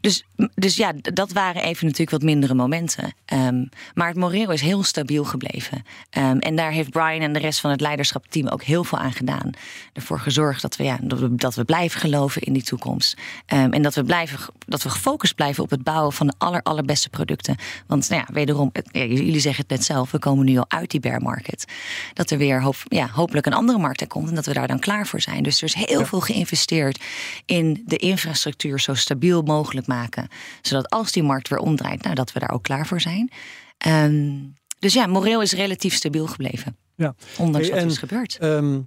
Dus, dus ja, dat waren even natuurlijk wat mindere momenten. Ehm, maar het moreel is heel stabiel gebleven. Ehm, en daar heeft Brian en de rest van het leiderschapsteam ook heel veel aan gedaan. Ervoor gezorgd dat we, ja, dat we, dat we blijven geloven in die toekomst. Ehm, en dat we, blijven, dat we gefocust blijven op het bouwen van de aller, allerbeste producten. Want nou ja, wederom, het- ja, jullie zeggen het net zelf, we komen nu al uit die bear market. Dat er weer hoop, ja, hopelijk een andere markt er komt en dat we daar dan klaar voor zijn. Dus er is heel veel geïnvesteerd in de infrastructuur zo stabiel mogelijk maken. Zodat als die markt weer omdraait, nou, dat we daar ook klaar voor zijn. Ehm, dus ja, moreel is relatief stabiel gebleven. Ja. Ondanks Hey, wat er is gebeurd. Ehm,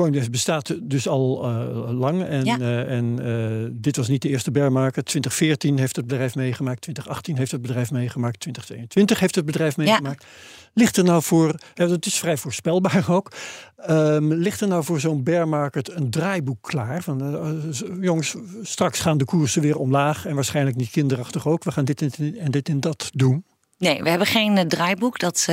Coinbase bestaat dus al eh, lang. En, Ja. eh, en eh, dit was niet de eerste bear market. 2014 heeft het bedrijf meegemaakt. 2018 heeft het bedrijf meegemaakt. 2022 heeft het bedrijf meegemaakt. Ligt er nou voor, het is vrij voorspelbaar ook, ehm, ligt er nou voor zo'n bear market een draaiboek klaar? Van, jongens, straks gaan de koersen weer omlaag en waarschijnlijk niet kinderachtig ook. We gaan dit en dit en dat doen. Nee, we hebben geen eh, draaiboek. Dat,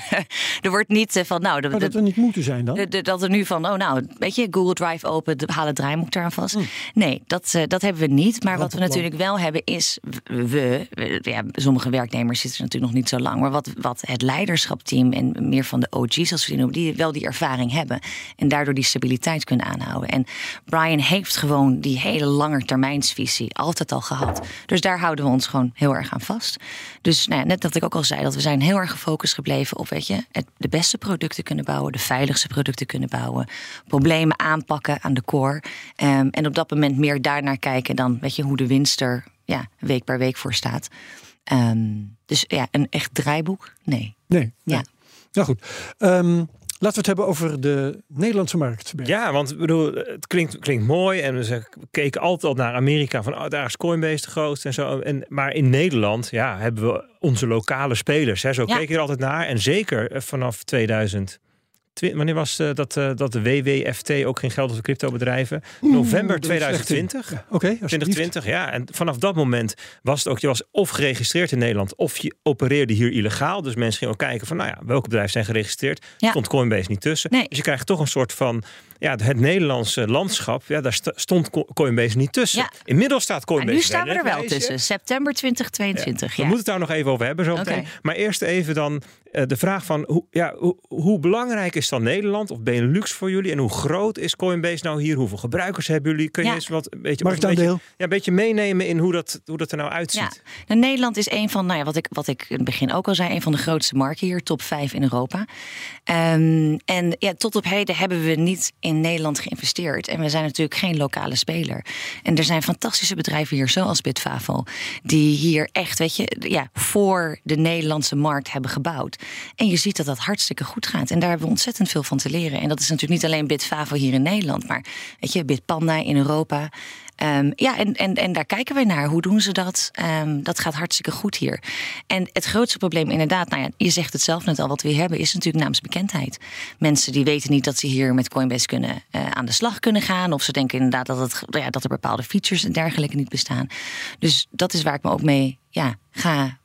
<laughs> er wordt niet eh, van, nou, de, dat er niet moeten zijn dan? De- de- dat er nu van, oh nou, weet je, Google Drive open, haal het draaimoek eraan vast. Hmm. Nee, dat, eh, dat hebben we niet. Maar wat we natuurlijk wel hebben is, we, we- ja, sommige werknemers zitten er natuurlijk nog niet zo lang, maar wat, wat het leiderschapteam en meer van de OG's, als we die noemen, die wel die ervaring hebben en daardoor die stabiliteit kunnen aanhouden. En Brian heeft gewoon die hele langetermijnsvisie altijd al gehad. Dus daar houden we ons gewoon heel erg aan vast. Dus nou ja, net dat ik ook al zei, dat we zijn heel erg gefocust gebleven op, weet je, het, de beste producten kunnen bouwen, de veiligste producten kunnen bouwen, problemen aanpakken aan de core. Ehm, en op dat moment meer daarnaar kijken dan, weet je, hoe de winst er ja, week per week voor staat. Ehm, dus ja, een echt draaiboek? Nee. Nee. nee. Ja. Nou goed. Ehm, laten we het hebben over de Nederlandse markt. Ja, want ik bedoel, het klinkt, klinkt mooi. En we keken altijd al naar Amerika van oh, daar is Coinbase de grootste en zo. En, maar in Nederland ja, hebben we onze lokale spelers. Hè. Zo Ja. keek je er altijd naar. En zeker eh, vanaf 2000. Wanneer was eh, dat, eh, dat de WWFT ook geen geld op de cryptobedrijven? November dat is echt 2020. Ja, Oké, alsjeblieft. 2020, ja. En vanaf dat moment was het ook, je was of geregistreerd in Nederland, of je opereerde hier illegaal. Dus mensen gingen ook kijken van, nou ja, welke bedrijven zijn geregistreerd. Ja. Stond Coinbase niet tussen. Nee. Dus je krijgt toch een soort van, ja, het Nederlandse landschap, ja, daar st- stond Co- Coinbase niet tussen. Ja. Inmiddels staat Maar Coinbase nu staan we er wel tussen. September 2022. We Ja. moeten het daar nog even over hebben zo meteen. Maar eerst even dan eh, de vraag van hoe, ja, hoe, hoe belangrijk is dan Nederland of Benelux voor jullie? En hoe groot is Coinbase nou hier? Hoeveel gebruikers hebben jullie? Kun je Ja. eens wat een beetje, een beetje, ja, een beetje meenemen in hoe dat, hoe dat er nou uitziet? Ja, nou, Nederland is een van, nou ja, wat ik, wat ik in het begin ook al zei, een van de grootste markten hier, top 5 in Europa. Ehm, en ja, tot op heden hebben we niet in Nederland geïnvesteerd. En we zijn natuurlijk geen lokale speler. En er zijn fantastische bedrijven hier, zoals Bitfavo, die hier echt, weet je, ja, voor de Nederlandse markt hebben gebouwd. En je ziet dat dat hartstikke goed gaat. En daar hebben we ontzettend veel van te leren. En dat is natuurlijk niet alleen Bitfavo hier in Nederland, maar weet je, Bitpanda in Europa. Ehm, ja, en, en, en daar kijken wij naar. Hoe doen ze dat? Ehm, dat gaat hartstikke goed hier. En het grootste probleem, inderdaad, nou ja, je zegt het zelf net al, wat we hebben, is natuurlijk naamsbekendheid. Mensen die weten niet dat ze hier met Coinbase kunnen, eh, aan de slag kunnen gaan. Of ze denken inderdaad dat, het, ja, dat er bepaalde features en dergelijke niet bestaan. Dus dat is waar ik me ook mee ja, ga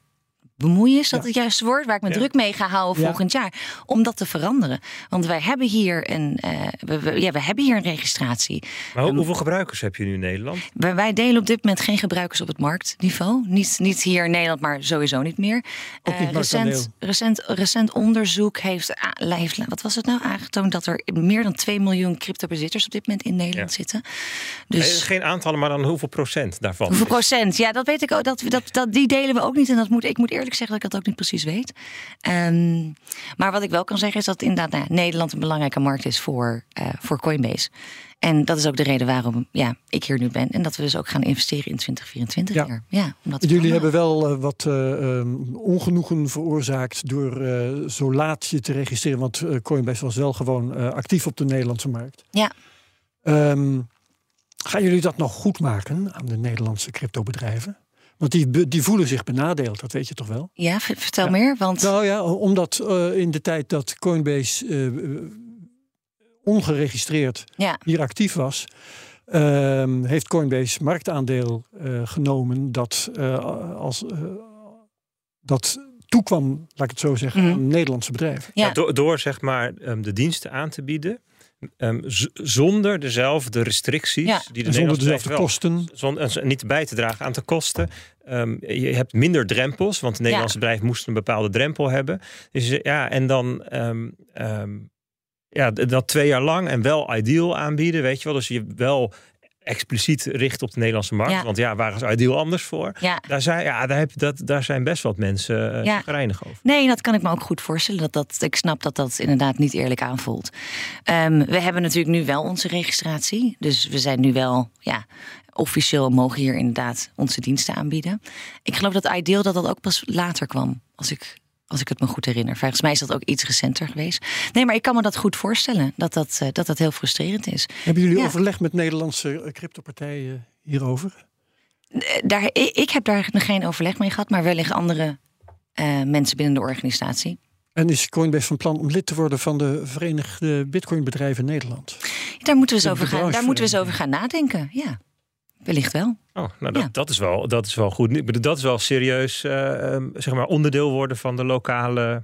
bemoeien, is dat Ja. het juiste woord? Waar ik me Ja. druk mee ga houden Ja. volgend jaar. Om dat te veranderen. Want wij hebben hier een, eh, we, we- ja, we hebben hier een registratie. Maar hoe- hoeveel gebruikers heb je nu in Nederland? Wij, wij delen op dit moment geen gebruikers op het marktniveau. Niet, niet hier in Nederland, maar sowieso niet meer. Ook niet Eh, recent, recent, recent onderzoek heeft, wat was het nou, aangetoond dat er meer dan 2 miljoen cryptobezitters op dit moment in Nederland zitten. Dus Geen aantallen, maar dan hoeveel procent daarvan? hoeveel is? procent? Ja, dat weet ik ook. Dat, dat, dat, die delen we ook niet. En dat moet, ik moet eerlijk zeggen dat ik dat ook niet precies weet. Ehm, maar wat ik wel kan zeggen is dat inderdaad nou, Nederland een belangrijke markt is voor, eh, voor Coinbase. En dat is ook de reden waarom ja, ik hier nu ben. En dat we dus ook gaan investeren in 2024 Ja. jaar. Ja, om dat te Jullie hebben wel eh, wat eh, ehm, ongenoegen veroorzaakt door zo laat je te registreren. Want Coinbase was wel gewoon actief op de Nederlandse markt. Ja. Ehm, gaan jullie dat nog goed maken aan de Nederlandse cryptobedrijven? Want die, die voelen zich benadeeld, dat weet je toch wel? Ja, vertel Ja. meer. Want Nou ja, omdat eh, in de tijd dat Coinbase eh, eh, ongeregistreerd ja, hier actief was, ehm, heeft Coinbase marktaandeel eh, genomen dat eh, als dat toekwam, laat ik het zo zeggen, Mhm. aan Nederlandse bedrijven. ja. Ja, door, door zeg maar ehm, de diensten aan te bieden. Ehm, zonder dezelfde restricties Ja. die de En zonder dezelfde wel- kosten. Zonder, niet bij te dragen aan de kosten. Ehm, je hebt minder drempels, want de Nederlandse bedrijven moesten een bepaalde drempel hebben. Dus eh, ja, en dan ehm, ehm, ja, dat twee jaar lang en wel ideal aanbieden, weet je wel. Dus je wel expliciet richt op de Nederlandse markt. Ja. Want ja, waar is ideal anders voor? ja. Daar zijn, ja, daar, heb, dat, daar zijn best wat mensen uh, Ja. over. Nee, dat kan ik me ook goed voorstellen. Dat, dat, ik snap dat dat inderdaad niet eerlijk aanvoelt. Ehm, we hebben natuurlijk nu wel onze registratie. Dus we zijn nu wel ja, officieel mogen hier inderdaad onze diensten aanbieden. Ik geloof dat Ideal dat dat ook pas later kwam. Als ik, als ik het me goed herinner. Volgens mij is dat ook iets recenter geweest. Nee, maar ik kan me dat goed voorstellen. Dat dat, eh, dat, dat heel frustrerend is. Hebben jullie Ja. overleg met Nederlandse eh, cryptopartijen hierover? Eh, Daar, ik, heb daar nog geen overleg mee gehad. Maar wellicht andere mensen binnen de organisatie. En is Coinbase van plan om lid te worden van de Verenigde Bitcoinbedrijven Nederland? Daar moeten we eens over gaan, daar moeten we eens over gaan nadenken. Ja, wellicht wel. Oh, nou dat, Ja. dat, is wel, dat is wel goed. Dat is wel serieus, eh, ehm, zeg maar, onderdeel worden van de lokale,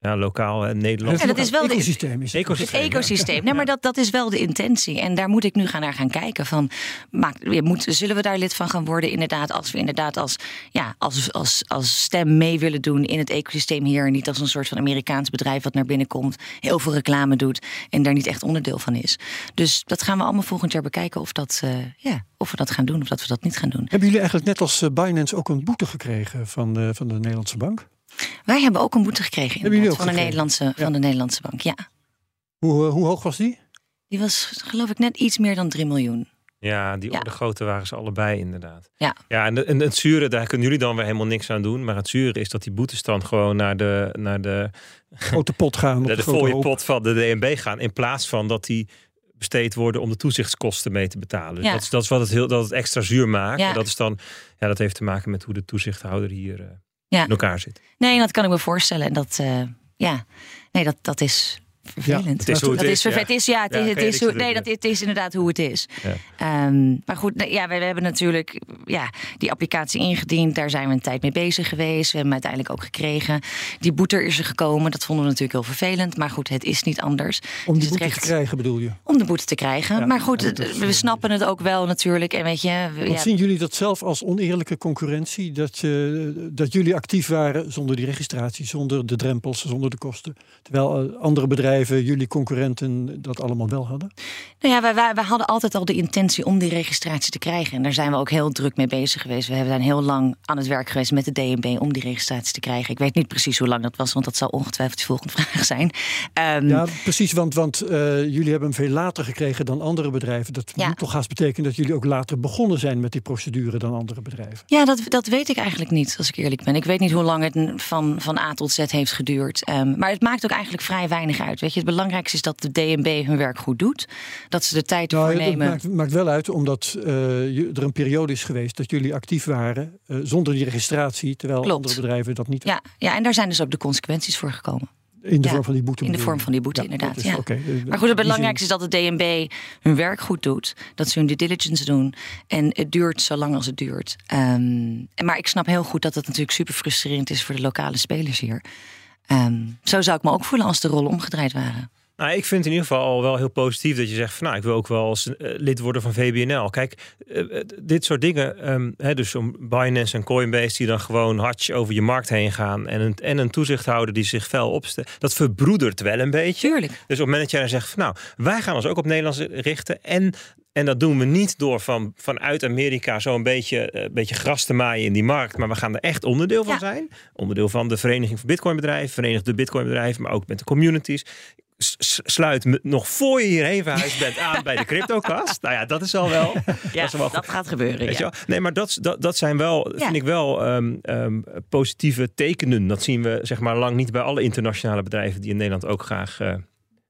ja, lokaal en Nederland. Ja, dat is wel de- ecosysteem. Is het. Ecosysteem. Het ecosysteem. Nee, maar dat, dat is wel de intentie. En daar moet ik nu gaan naar gaan kijken. Van, maak, ja, moet, zullen we daar lid van gaan worden? Inderdaad, als we inderdaad als, ja, als, als, als stem mee willen doen in het ecosysteem hier. En niet als een soort van Amerikaans bedrijf wat naar binnen komt. Heel veel reclame doet. En daar niet echt onderdeel van is. Dus dat gaan we allemaal volgend jaar bekijken. Of, dat, eh, ja, of we dat gaan doen of dat we dat niet gaan doen. Hebben jullie eigenlijk net als eh, Binance ook een boete gekregen van de, van de Nederlandse bank? Wij hebben ook een boete gekregen Hebben jullie inderdaad, ook van, de? Nederlandse, van de Nederlandse bank. Ja, Hoe, eh, hoe hoog was die? die was geloof ik net iets meer dan 3 miljoen. Ja, die Ja. orde grootte waren ze allebei inderdaad. Ja. ja en, de- en het zure, daar kunnen jullie dan weer helemaal niks aan doen. Maar het zure is dat die boetes dan gewoon naar de, naar de, <laughs> Grote pot gaan. Op naar de de grote hoop. pot van de DNB gaan. In plaats van dat die besteed worden om de toezichtskosten mee te betalen. Dus Ja. dat, is, dat is wat het, heel, dat het extra zuur maakt. Ja. En dat, is dan, ja, dat heeft te maken met hoe de toezichthouder hier eh, Ja. in elkaar zit. Nee, dat kan ik me voorstellen. En dat, eh, ja, nee, dat, dat is vervelend. Het is hoe het dat is, is, vervelend. ja. Het is, ja, het Ja, is, het hoe, nee, dat, het is inderdaad hoe het is. Ja. Ehm, maar goed, ja, we, we hebben natuurlijk ja, die applicatie ingediend. Daar zijn we een tijd mee bezig geweest. We hebben hem uiteindelijk ook gekregen. Die boete is er gekomen. Dat vonden we natuurlijk heel vervelend. Maar goed, het is niet anders. Om Het die is boete recht te krijgen bedoel je? Om de boete te krijgen. Ja, maar goed, ja, we eh, snappen het ook wel natuurlijk. En weet je, Want ja, zien jullie dat zelf als oneerlijke concurrentie? Dat, je, dat jullie actief waren zonder die registratie, zonder de drempels, zonder de kosten. Terwijl eh, andere bedrijven, jullie concurrenten, dat allemaal wel hadden? Nou ja, wij, wij, wij hadden altijd al de intentie om die registratie te krijgen. En daar zijn we ook heel druk mee bezig geweest. We hebben zijn heel lang aan het werk geweest met de DNB om die registratie te krijgen. Ik weet niet precies hoe lang dat was, want dat zal ongetwijfeld de volgende <laughs> vraag zijn. Ehm, Ja, precies, want, want eh, jullie hebben hem veel later gekregen dan andere bedrijven. Dat Ja. moet toch haast betekenen dat jullie ook later begonnen zijn met die procedure dan andere bedrijven. Ja, dat, dat weet ik eigenlijk niet, als ik eerlijk ben. Ik weet niet hoe lang het van, van A tot Z heeft geduurd. Ehm, maar het maakt ook eigenlijk vrij weinig uit. Weet je, het belangrijkste is dat de DNB hun werk goed doet. Dat ze de tijd ervoor Nou, het nemen. maakt, maakt wel uit, omdat eh, er een periode is geweest dat jullie actief waren eh, zonder die registratie, terwijl Klopt. andere bedrijven dat niet Ja, ja, en daar zijn dus ook de consequenties voor gekomen. in de Ja, vorm van die boete. in de vorm van die boete, Ja, inderdaad, is ja. Eh, Maar goed, het belangrijkste is dat de DNB hun werk goed doet. Dat ze hun due diligence doen. En het duurt zo lang als het duurt. Ehm, maar ik snap heel goed dat het natuurlijk super frustrerend is voor de lokale spelers hier. Ehm, zo zou ik me ook voelen als de rollen omgedraaid waren. Nou, ik vind in ieder geval al wel heel positief dat je zegt van nou, ik wil ook wel als eh, lid worden van VBNL. Kijk, eh, eh, dit soort dingen, ehm, hè, dus om Binance en Coinbase die dan gewoon hard over je markt heen gaan en een, en een toezichthouder die zich fel opstelt, dat verbroedert wel een beetje. Tuurlijk. Dus op het moment dat jij dan zegt van nou, wij gaan ons ook op Nederlands richten en en dat doen we niet door van, vanuit Amerika zo'n beetje, eh, beetje gras te maaien in die markt. Maar we gaan er echt onderdeel van Ja. zijn. Onderdeel van de Vereniging van Bitcoinbedrijven, Verenigde Bitcoinbedrijven, maar ook met de communities. S- Sluit me nog voor je hierheen verhuisd bent aan bij de CryptoCast. Nou ja, dat is al wel. Ja, dat is wel dat gaat gebeuren. Weet je wel? Nee, maar dat, dat, dat zijn wel, Ja. vind ik wel, ehm, ehm, positieve tekenen. Dat zien we zeg maar lang niet bij alle internationale bedrijven die in Nederland ook graag eh,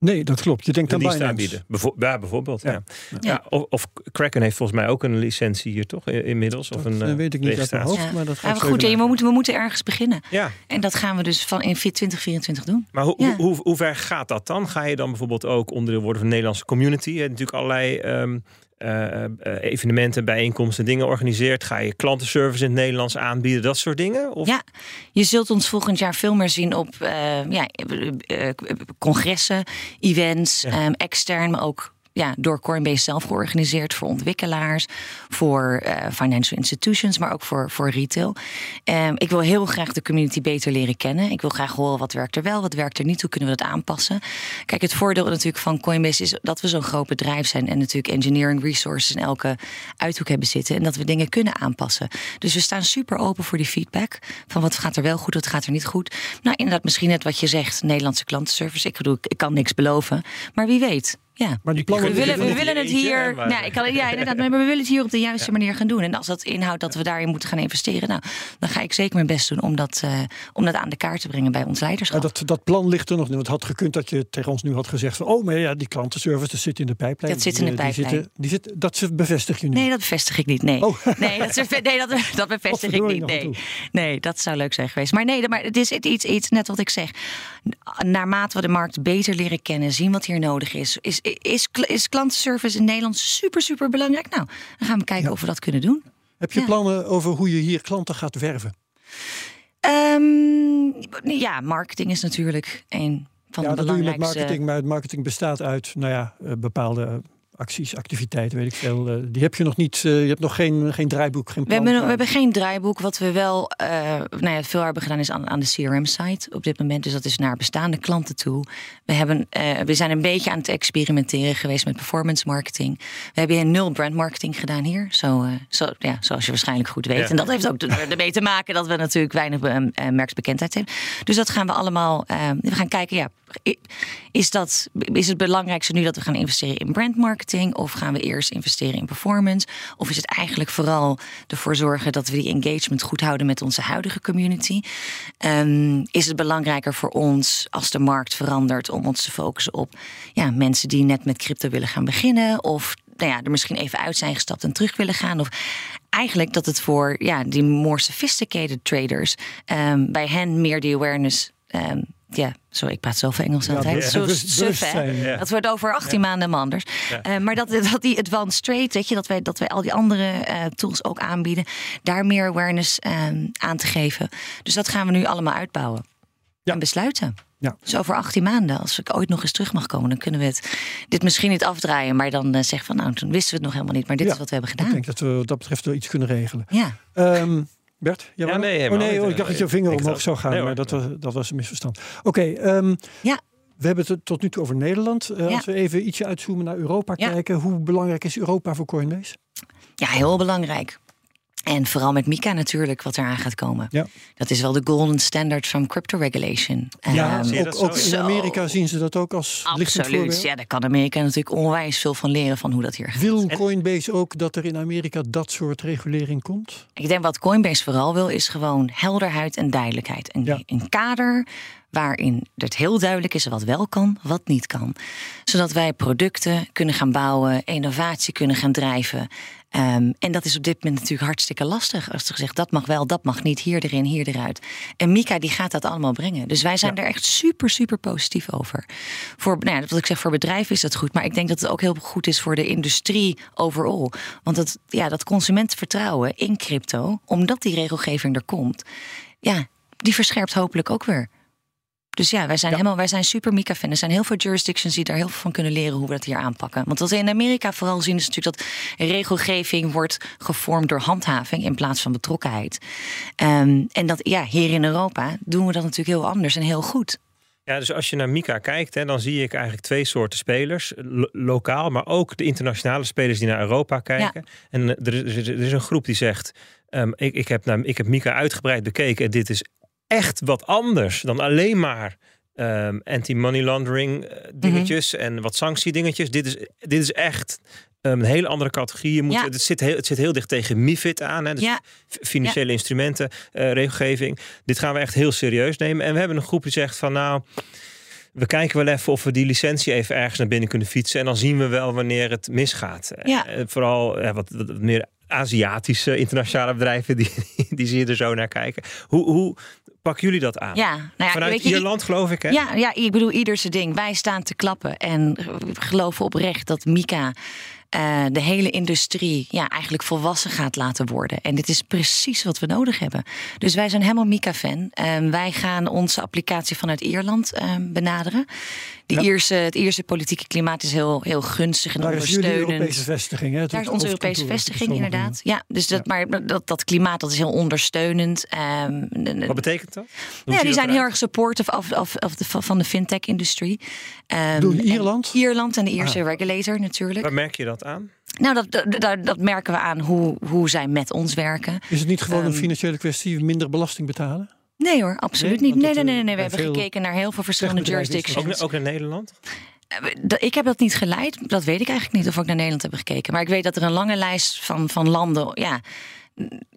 Nee, dat klopt. Je denkt aan Binance. aanbieden. Bijvo- ja, bijvoorbeeld. Ja. Ja. Ja. Ja. of, of Kraken heeft volgens mij ook een licentie hier, toch? Inmiddels. Of Dat een eh, eh, weet ik niet uit mijn maar dat gaat goed, ja, we, moeten, we moeten ergens beginnen. Ja, En dat gaan we dus van in 2024 doen. maar hoe, hoe, hoe ver gaat dat dan? Ga je dan bijvoorbeeld ook onderdeel worden van de Nederlandse community? Je hebt natuurlijk allerlei ehm, eh, eh, evenementen, bijeenkomsten, dingen organiseert. Ga je klantenservice in het Nederlands aanbieden, dat soort dingen? Of? Ja, je zult ons volgend jaar veel meer zien op eh, ja, congressen, events, Ja. extern, maar ook ja, door Coinbase zelf georganiseerd voor ontwikkelaars, voor eh, financial institutions, maar ook voor, voor retail. Ehm, ik wil heel graag de community beter leren kennen. Ik wil graag horen wat werkt er wel, wat werkt er niet, hoe kunnen we dat aanpassen. Kijk, het voordeel natuurlijk van Coinbase is dat we zo'n groot bedrijf zijn en natuurlijk engineering resources in elke uithoek hebben zitten en dat we dingen kunnen aanpassen. Dus we staan super open voor die feedback van wat gaat er wel goed, wat gaat er niet goed. Nou, inderdaad, misschien net wat je zegt, Nederlandse klantenservice. Ik bedoel, ik kan niks beloven, maar wie weet. Ja. Maar die plannen We willen, we willen het hier. maar- Nou, ik kan, ja, inderdaad. Maar we willen het hier op de juiste manier gaan doen. En als dat inhoudt dat we daarin moeten gaan investeren, nou, dan ga ik zeker mijn best doen om dat, eh, om dat aan de kaart te brengen bij ons leiderschap. Dat, dat plan ligt er nog niet. Want het had gekund dat je tegen ons nu had gezegd van... oh, maar ja, die klantenservice, dat zit in de pijplijn. Dat zit in de Die, eh, die pijplijn. zitten- Die zit, dat ze bevestig je nu. Nee, dat bevestig ik niet. Nee, Oh. <laughs> nee, dat, is- nee dat, dat bevestig ik niet. Nee. nee, dat zou leuk zijn geweest. Maar nee, maar het is iets, iets, net wat ik zeg. Naarmate we de markt beter leren kennen, zien wat hier nodig is, is, is, is klantenservice in Nederland super, super belangrijk. Nou, dan gaan we kijken Ja. of we dat kunnen doen. Heb je Ja. plannen over hoe je hier klanten gaat werven? Ehm, ja, marketing is natuurlijk een van ja, de dat doe je met belangrijkste. marketing. Maar het marketing bestaat uit nou ja, eh, bepaalde eh, acties, activiteiten, weet ik veel. Eh, die heb je nog niet. eh, je hebt nog geen, geen draaiboek, geen We plan. hebben, we hebben geen draaiboek. Wat we wel eh, nou ja, veel hebben gedaan is aan, aan de CRM-site op dit moment. Dus dat is naar bestaande klanten toe. We, hebben, eh, we zijn een beetje aan het experimenteren geweest met performance marketing. We hebben hier nul brand marketing gedaan hier. Zo, eh, zo, ja, zoals je waarschijnlijk goed weet. Ja. En dat heeft ook er- ermee te maken dat we natuurlijk weinig merksbekendheid hebben. Dus dat gaan we allemaal. we gaan kijken, ja, is, dat, is het belangrijkste nu dat we gaan investeren in brand marketing? Of gaan we eerst investeren in performance? Of is het eigenlijk vooral ervoor zorgen dat we die engagement goed houden met onze huidige community? Ehm, is het belangrijker voor ons als de markt verandert om ons te focussen op ja, mensen die net met crypto willen gaan beginnen? Of nou ja, er misschien even uit zijn gestapt en terug willen gaan? Of eigenlijk dat het voor ja, die more sophisticated traders ehm, bij hen meer die awareness. Ehm, ja, sorry, ik praat zoveel Engels Ja, altijd. Zo suf, hè? Dat wordt over 18 maanden helemaal anders. Ja. Eh, maar dat, dat die advanced trade, weet je, dat wij, dat wij al die andere eh, tools ook aanbieden, daar meer awareness ehm, aan te geven. Dus dat gaan we nu allemaal uitbouwen. En besluiten. Ja. Dus over 18 maanden, als ik ooit nog eens terug mag komen, dan kunnen we het dit misschien niet afdraaien. Maar dan eh, zeggen van nou, toen wisten we het nog helemaal niet. Maar dit is wat we hebben Ik gedaan. denk dat we wat dat betreft wel iets kunnen regelen. Ja. Ehm, Bert? Ja, nee, oh helemaal nee, niet. oh, ik dacht dat je vinger omhoog dacht- zou gaan, nee, maar dat was, dat was een misverstand. Oké, ehm, Ja. we hebben het tot nu toe over Nederland. Eh, Ja. Als we even ietsje uitzoomen naar Europa Ja. kijken, hoe belangrijk is Europa voor Coinbase? Ja, heel belangrijk. En vooral met Mika natuurlijk, wat eraan gaat komen. Ja. Dat is wel de golden standard van crypto regulation. Ja, Ehm, ook, dat zo? ook in. Amerika zien ze dat ook als lichtend Absoluut. Ja, daar kan Amerika natuurlijk onwijs veel van leren van hoe dat hier gaat. Wil Coinbase ook dat er in Amerika dat soort regulering komt? Ik denk wat Coinbase vooral wil, is gewoon helderheid en duidelijkheid. Een, Ja. een kader waarin het heel duidelijk is wat wel kan, wat niet kan. Zodat wij producten kunnen gaan bouwen, innovatie kunnen gaan drijven. Ehm, en dat is op dit moment natuurlijk hartstikke lastig. Als er gezegd dat mag wel, dat mag niet, hier erin, hier eruit. En Mika die gaat dat allemaal brengen. Dus wij zijn er echt super, super positief over. Voor, nou ja, wat ik zeg, voor bedrijven is dat goed. Maar ik denk dat het ook heel goed is voor de industrie overal. Want dat, ja, dat consumentenvertrouwen in crypto, omdat die regelgeving er komt, ja, die verscherpt hopelijk ook weer. Dus ja, wij zijn, Ja. helemaal, wij zijn super Mika-fan. Er zijn heel veel jurisdictions die daar heel veel van kunnen leren hoe we dat hier aanpakken. Want wat we in Amerika vooral zien is natuurlijk dat regelgeving wordt gevormd door handhaving in plaats van betrokkenheid. Ehm, en dat ja, hier in Europa doen we dat natuurlijk heel anders en heel goed. Ja, dus als je naar Mika kijkt, hè, dan zie ik eigenlijk twee soorten spelers. Lo- lokaal, maar ook de internationale spelers die naar Europa kijken. En er is, er is een groep die zegt: ehm, ik, ik, heb naar, ik heb Mika uitgebreid bekeken. En dit is echt wat anders dan alleen maar ehm, anti-money laundering eh, dingetjes en wat sanctiedingetjes. Dit is, dit is echt ehm, een hele andere categorie. Je moet, Ja. het, zit heel, het zit heel dicht tegen MIFID aan. Hè, dus Ja. financiële instrumenten, eh, regelgeving. Dit gaan we echt heel serieus nemen. En we hebben een groep die zegt van nou. we kijken wel even of we die licentie even ergens naar binnen kunnen fietsen. En dan zien we wel wanneer het misgaat. Ja. Eh, vooral ja, wat, wat meer Aziatische internationale bedrijven, <laughs> die, die zie je er zo naar kijken. Hoe, hoe pakken jullie dat aan? Ja, nou ja, Vanuit weet je, Ierland, geloof ik, hè? Ja, ja, ik bedoel, ieder zijn ding. Wij staan te klappen en geloven oprecht dat Mika eh, de hele industrie ja, eigenlijk volwassen gaat laten worden. En dit is precies wat we nodig hebben. Dus wij zijn helemaal Mika-fan. Ehm, wij gaan onze applicatie vanuit Ierland ehm, benaderen. De Ja. Ierse, het Ierse politieke klimaat is heel, heel gunstig en Daar is jullie ondersteunend. Europese vestiging. Hè? Het Daar is onze Europese vestiging, noemen. inderdaad. Ja, dus dat, maar dat, dat klimaat dat is heel ondersteunend. Ehm, Wat betekent dat? Hoe ja, die zijn heel erg supportive of, of, of de, van de fintech-industrie. Ehm, Doe je en Ierland? Ierland en de Ierse regulator natuurlijk. Waar merk je dat aan? Nou, dat, dat, dat, dat merken we aan hoe, hoe zij met ons werken. Is het niet gewoon een Ehm, financiële kwestie, minder belasting betalen? Nee hoor, absoluut Nee? niet. Nee, nee, nee, eh, nee. We bij hebben gekeken naar heel veel verschillende dat Ook, jurisdictions. ook naar Nederland? Eh, Ik heb dat niet geleid. Dat weet ik eigenlijk niet of we ook naar Nederland hebben gekeken. Maar ik weet dat er een lange lijst van, van landen ja,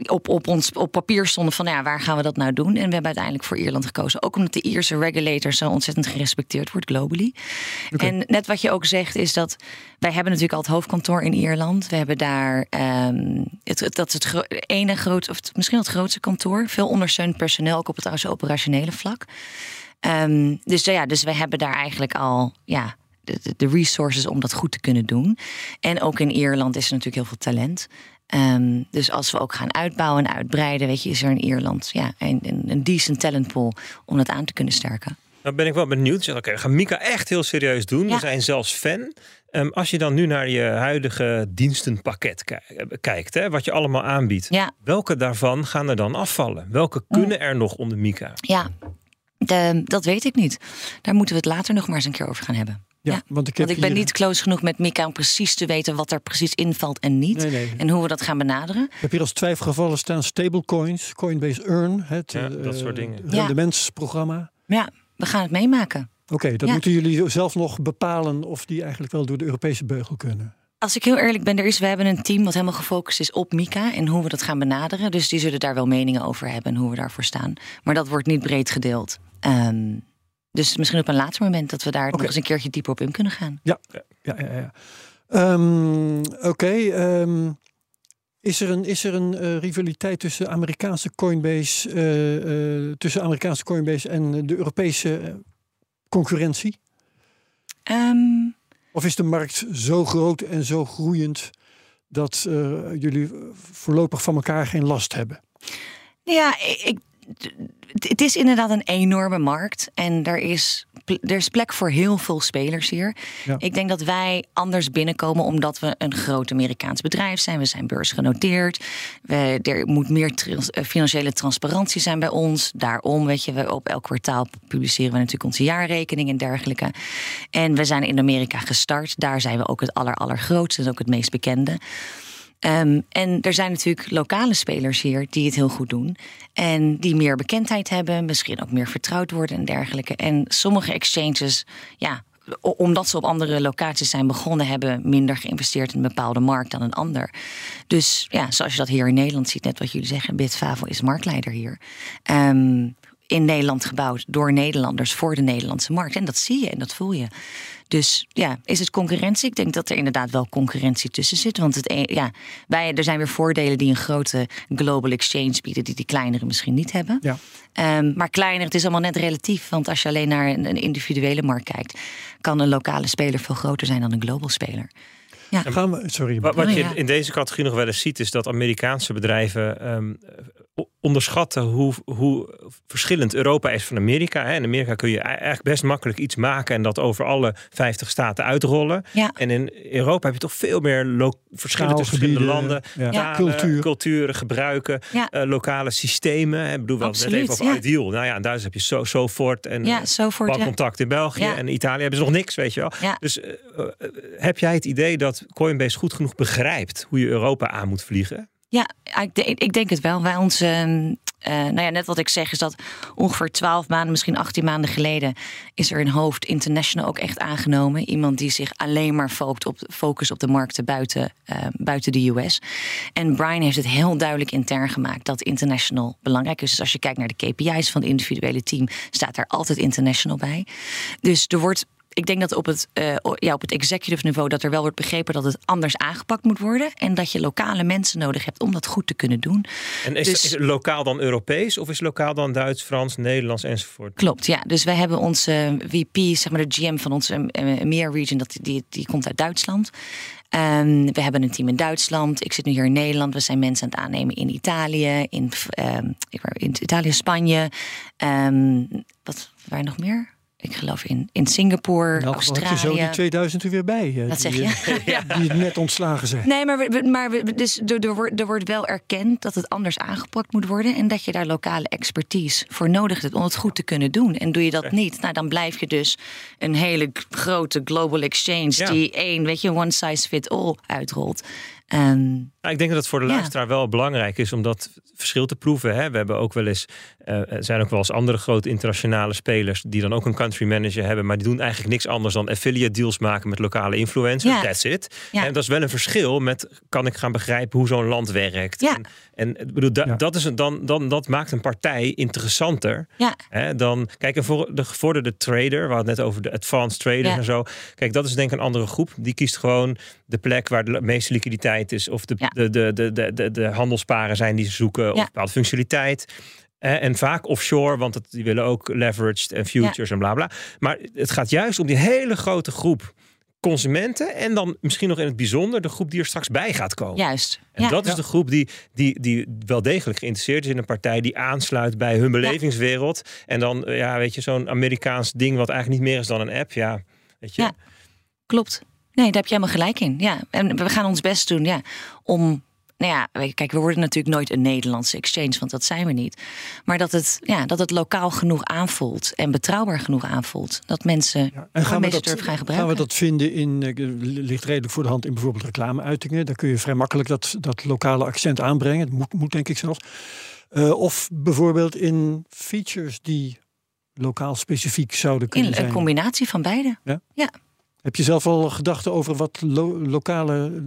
op, op, ons, op papier stonden van ja, waar gaan we dat nou doen? En we hebben uiteindelijk voor Ierland gekozen. Ook omdat de Ierse regulator zo ontzettend gerespecteerd wordt globally. En net wat je ook zegt is dat wij hebben natuurlijk al het hoofdkantoor in Ierland. We hebben daar ehm, het, dat is het gro- ene groot, of het- misschien het grootste kantoor. Veel ondersteund personeel, ook op het operationele vlak. Ehm, dus ja, dus we hebben daar eigenlijk al ja, de- de resources om dat goed te kunnen doen. En ook in Ierland is er natuurlijk heel veel talent. Ehm, dus als we ook gaan uitbouwen en uitbreiden, weet je, is er in Ierland ja, een, een, een decent talentpool om dat aan te kunnen sterken. Nou ben ik wel benieuwd. Oké, we gaan Mika echt heel serieus doen. Ja. We zijn zelfs fan. Ehm, als je dan nu naar je huidige dienstenpakket ki- kijkt, hè, wat je allemaal aanbiedt. Ja. Welke daarvan gaan er dan afvallen? Welke kunnen er nog onder Mika? Ja, de- dat weet ik niet. Daar moeten we het later nog maar eens een keer over gaan hebben. Ja, Ja, want ik heb Want ik ben hier- niet close genoeg met Mika om precies te weten wat er precies invalt en niet. Nee, nee. En hoe we dat gaan benaderen. Ik heb hier als twijfelgevallen staan stablecoins, Coinbase Earn, het Ja, eh, dat soort dingen. Ja. rendementsprogramma. Ja, we gaan het meemaken. Oké, dat Ja. moeten jullie zelf nog bepalen of die eigenlijk wel door de Europese beugel kunnen. Als ik heel eerlijk ben, er is, we hebben een team wat helemaal gefocust is op Mika en hoe we dat gaan benaderen. Dus die zullen daar wel meningen over hebben en hoe we daarvoor staan. Maar dat wordt niet breed gedeeld. Ehm, dus misschien op een later moment dat we daar nog eens een keertje dieper op in kunnen gaan. Ja, ja, ja. ja. Ehm, Oké, ehm, is er een, is er een eh, rivaliteit tussen Amerikaanse Coinbase, eh, eh, tussen Amerikaanse Coinbase en de Europese concurrentie? Ehm, Of is de markt zo groot en zo groeiend dat jullie voorlopig van elkaar geen last hebben? ja, ik, het is inderdaad een enorme markt. En er is, er is plek voor heel veel spelers hier. Ja. Ik denk dat wij anders binnenkomen omdat we een groot Amerikaans bedrijf zijn. We zijn beursgenoteerd. We, er moet meer trans- eh, financiële transparantie zijn bij ons. Daarom, weet je, we op elk kwartaal publiceren we natuurlijk onze jaarrekening en dergelijke. En we zijn in Amerika gestart. Daar zijn we ook het aller, allergrootste en ook het meest bekende. Ehm, en er zijn natuurlijk lokale spelers hier die het heel goed doen. En die meer bekendheid hebben, misschien ook meer vertrouwd worden en dergelijke. En sommige exchanges, ja, omdat ze op andere locaties zijn begonnen, hebben minder geïnvesteerd in een bepaalde markt dan een ander. Dus ja, zoals je dat hier in Nederland ziet, net wat jullie zeggen, Bitfavo is marktleider hier. Ehm, in Nederland gebouwd door Nederlanders voor de Nederlandse markt. En dat zie je en dat voel je. Dus ja, is het concurrentie? Ik denk dat er inderdaad wel concurrentie tussen zit. Want het, een- ja, wij, er zijn weer voordelen die een grote global exchange bieden, die die kleinere misschien niet hebben. Ja. Ehm, maar kleiner, het is allemaal net relatief. Want als je alleen naar een, een individuele markt kijkt, kan een lokale speler veel groter zijn dan een global speler. Gaan we, sorry. Wat, wat Oh, je ja. in deze categorie nog wel eens ziet, is dat Amerikaanse bedrijven ehm, onderschatten hoe, hoe verschillend Europa is van Amerika. Hè. In Amerika kun je e- eigenlijk best makkelijk iets maken en dat over alle 50 staten uitrollen. Ja. En in Europa heb je toch veel meer verschillen tussen verschillende landen. Ja. Talen, Cultuur. culturen, gebruiken, Ja. eh, lokale systemen. hè. Ik bedoel, wel net even over ja. Ideal. Nou ja, in Duitsland heb je zo, Sofort en Ja, eh. Bankcontact in België. Ja. En in Italië hebben ze nog niks, weet je wel. Ja. Dus eh, heb jij het idee dat Coinbase goed genoeg begrijpt hoe je Europa aan moet vliegen? Ja, ik, ik denk het wel. Wij onze, ehm, eh, nou ja, net wat ik zeg, is dat ongeveer 12 maanden, misschien 18 maanden geleden, is er een hoofd international ook echt aangenomen. Iemand die zich alleen maar focust op, focus op de markten buiten, uh, buiten de US. En Brian heeft het heel duidelijk intern gemaakt dat international belangrijk is. Dus als je kijkt naar de KPI's van het individuele team, staat daar altijd international bij. Dus er wordt ik denk dat op het, uh, ja, op het executive niveau dat er wel wordt begrepen dat het anders aangepakt moet worden. En dat je lokale mensen nodig hebt om dat goed te kunnen doen. En is, dus, is lokaal dan Europees of is lokaal dan Duits, Frans, Nederlands enzovoort? Klopt, ja. Dus wij hebben onze VP, zeg maar de GM van onze EMEA region, dat, die, die komt uit Duitsland. Um, we hebben een team in Duitsland. Ik zit nu hier in Nederland. We zijn mensen aan het aannemen in Italië, in, um, in Italië, Spanje. Um, wat, waar nog meer? Ik geloof in, in Singapore, nou, Australië. Had je zo die 2000 er weer bij. Dat zeg je? <laughs> Die, die net ontslagen zijn. Nee, maar, we, maar we, dus er, er, wordt, er wordt wel erkend dat het anders aangepakt moet worden. En dat je daar lokale expertise voor nodig hebt om het goed te kunnen doen. En doe je dat niet, nou, dan blijf je dus een hele grote global exchange... die één, weet je, one size fit all uitrolt. Um, ik denk dat het voor de luisteraar wel belangrijk is om dat verschil te proeven. Hè. We hebben ook wel eens, uh, er zijn ook wel eens andere grote internationale spelers die dan ook een country manager hebben, maar die doen eigenlijk niks anders dan affiliate deals maken met lokale influencers. That's it. En dat is wel een verschil met kan ik gaan begrijpen hoe zo'n land werkt. En, en bedoel, da, dat, is een, dan, dan, dat maakt een partij interessanter. Hè, dan, kijk, voor de gevorderde trader, we hadden net over de advanced traders en zo. Kijk, dat is denk ik een andere groep. Die kiest gewoon de plek waar de meeste liquiditeit is of de de, de, de, de, de, handelsparen zijn die ze zoeken, of bepaalde functionaliteit. En vaak offshore, want het, die willen ook leveraged en futures en bla bla. Maar het gaat juist om die hele grote groep consumenten. En dan misschien nog in het bijzonder de groep die er straks bij gaat komen. Juist. En dat is de groep die, die, die wel degelijk geïnteresseerd is in een partij die aansluit bij hun belevingswereld. En dan, eh, ja, weet je, zo'n Amerikaans ding wat eigenlijk niet meer is dan een app. Ja, weet je. Ja, klopt. Nee, daar heb je helemaal gelijk in. Ja. En we gaan ons best doen ja, om nou ja, kijk, we worden natuurlijk nooit een Nederlandse exchange, want dat zijn we niet. Maar dat het, ja, dat het lokaal genoeg aanvoelt en betrouwbaar genoeg aanvoelt. Dat mensen ja, en gaan we dat, gaan gebruiken. Gaan we dat vinden in, uh, ligt redelijk voor de hand in bijvoorbeeld reclameuitingen. Daar kun je vrij makkelijk dat, dat lokale accent aanbrengen. Dat moet, moet denk ik zelfs. Uh, of bijvoorbeeld in features die lokaal specifiek zouden kunnen in, zijn. Een combinatie van beide. Ja. ja. Heb je zelf al gedachten over wat lokale,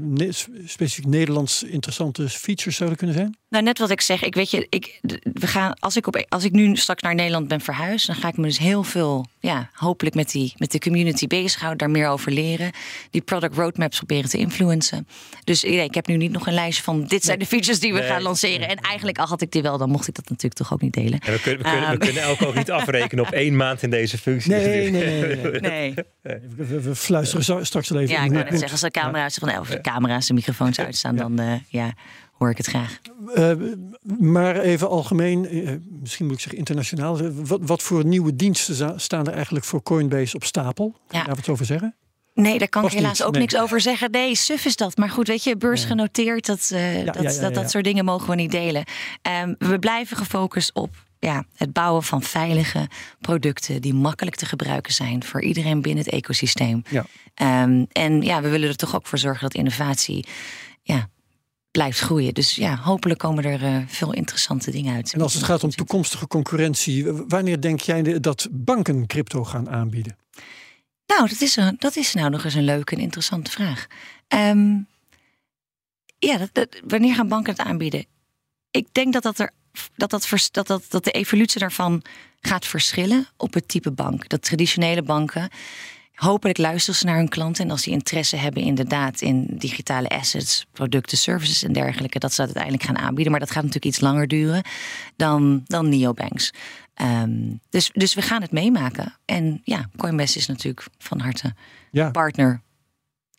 specifiek Nederlands interessante features zouden kunnen zijn? Nou, net wat ik zeg. Ik weet je, ik, we gaan, als, ik op, als ik nu straks naar Nederland ben verhuisd, dan ga ik me dus heel veel, ja, hopelijk met, die, met de community bezighouden, daar meer over leren. Die product roadmaps proberen te influencen. Dus ja, ik heb nu niet nog een lijstje van dit zijn de features die we gaan lanceren. En eigenlijk al had ik die wel, dan mocht ik dat natuurlijk toch ook niet delen. we, kunnen, we, kunnen, we kunnen elk ook niet afrekenen op <laughs> één maand in deze functie. Nee, nee, nee. nee, nee. <laughs> We, fluisteren straks al even. Ja, ik kan het zeggen, als de camera's van elf camera's en microfoons uitstaan, dan uh, ja hoor ik het graag. Uh, maar even algemeen, uh, misschien moet ik zeggen internationaal. Wat, wat, voor nieuwe diensten staan er eigenlijk voor Coinbase op stapel? Kan je daar wat over zeggen? Nee, daar kan ik helaas ook niks over zeggen. Nee, suf is dat. Maar goed, weet je, beurs genoteerd, dat, uh, ja, dat, dat, dat, soort dingen mogen we niet delen. Um, we blijven gefocust op ja, het bouwen van veilige producten die makkelijk te gebruiken zijn voor iedereen binnen het ecosysteem. Ja. Um, en ja, we willen er toch ook voor zorgen dat innovatie ja, blijft groeien. Dus ja, hopelijk komen er uh, veel interessante dingen uit. En als het gaat om toekomstige concurrentie, wanneer denk jij dat banken crypto gaan aanbieden? Nou, dat is, een, dat is nou nog eens een leuke en interessante vraag. Um, ja, dat, dat, wanneer gaan banken het aanbieden? Ik denk dat dat er dat, dat, dat, dat, dat de evolutie daarvan gaat verschillen op het type bank. Dat traditionele banken Hopelijk luisteren ze naar hun klanten. En als die interesse hebben inderdaad in digitale assets, producten, services en dergelijke, dat ze dat uiteindelijk gaan aanbieden. Maar dat gaat natuurlijk iets langer duren dan, dan neobanks. Um, dus, dus we gaan het meemaken. En ja, Coinbase is natuurlijk van harte ja. partner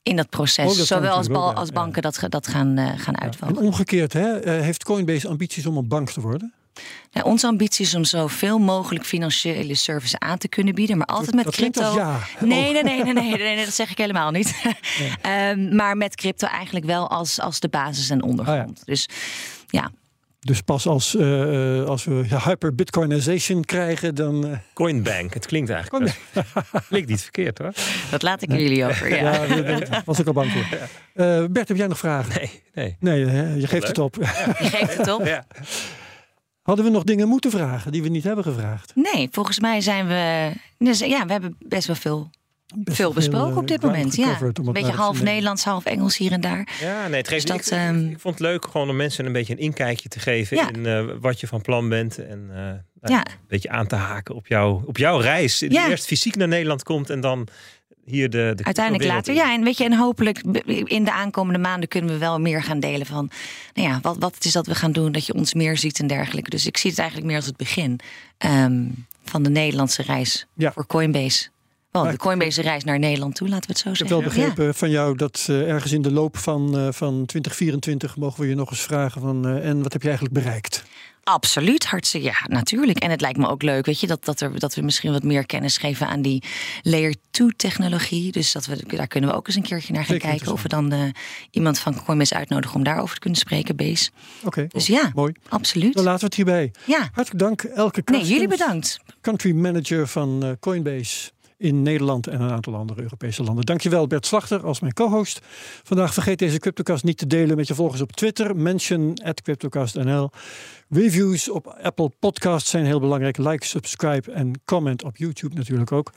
in dat proces. Oh, Zowel als, bal, als banken dat, dat gaan, uh, gaan uitvallen. En omgekeerd, hè? Uh, heeft Coinbase ambities om een bank te worden? Nou, onze ambitie is om zoveel mogelijk financiële services aan te kunnen bieden, maar altijd met crypto. Ja. <laughs> Nee, nee, nee, nee, nee, nee, dat zeg ik helemaal niet. <laughs> um, maar met crypto eigenlijk wel als, als de basis en ondergrond. Oh, ja. Dus ja, dus pas als, uh, als we hyper-bitcoinization krijgen, dan... Uh... Coinbank, het klinkt eigenlijk klinkt niet verkeerd hoor. Dat laat ik jullie over, ja. ja was ik al bang voor. Uh, Bert, heb jij nog vragen? Nee. Nee, nee je geeft het op. Je geeft het op? Ja. Hadden we nog dingen moeten vragen die we niet hebben gevraagd? Nee, volgens mij zijn we. Dus ja, we hebben best wel veel, Best veel besproken eh, op dit ground moment. Ja. Een beetje half nemen. Nederlands, half Engels hier en daar. Ja, nee, het geeft, Dus ik, dat, ik- ehm, ik vond het leuk gewoon om mensen een beetje een inkijkje te geven Ja. in eh, wat je van plan bent. En eh, nou, Ja. een beetje aan te haken op, jou, op jouw reis. Die Ja. eerst fysiek naar Nederland komt en dan hier de, de Uiteindelijk later. in. Ja, en weet je, en hopelijk in de aankomende maanden kunnen we wel meer gaan delen van. Nou ja, wat, wat het is dat we gaan doen, dat je ons meer ziet en dergelijke. Dus ik zie het eigenlijk meer als het begin ehm, van de Nederlandse reis Ja. voor Coinbase. Wel, Maar de Coinbase reis naar Nederland toe, laten we het zo Ik heb zeggen. wel begrepen van jou dat eh, ergens in de loop van, eh, van 2024 mogen we je nog eens vragen van eh, en wat heb je eigenlijk bereikt? Absoluut, hartstikke, ja, natuurlijk. En het lijkt me ook leuk, weet je, dat, dat, er, dat we misschien wat meer kennis geven aan die layer 2 technologie. Dus dat we, daar kunnen we ook eens een keertje naar gaan Zeker kijken. Of we dan iemand van Coinbase uitnodigen om daarover te kunnen spreken, Base. Oké, Dus ja, mooi. absoluut. Dan laten we het hierbij. Ja, Hartelijk dank Elke nee, Karstens, jullie bedankt. country manager van Coinbase in Nederland en een aantal andere Europese landen. Dankjewel Bert Slachter als mijn co-host. Vandaag vergeet deze CryptoCast niet te delen met je volgers op Twitter. Mention CryptoCastNL. Reviews op Apple Podcasts zijn heel belangrijk. Like, subscribe en comment op YouTube natuurlijk ook.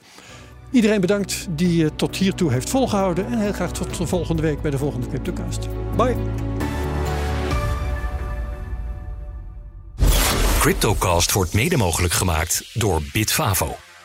Iedereen bedankt die het tot hiertoe heeft volgehouden. En heel graag tot de volgende week bij de volgende CryptoCast. Bye. Cryptocast wordt mede mogelijk gemaakt door Bitfavo,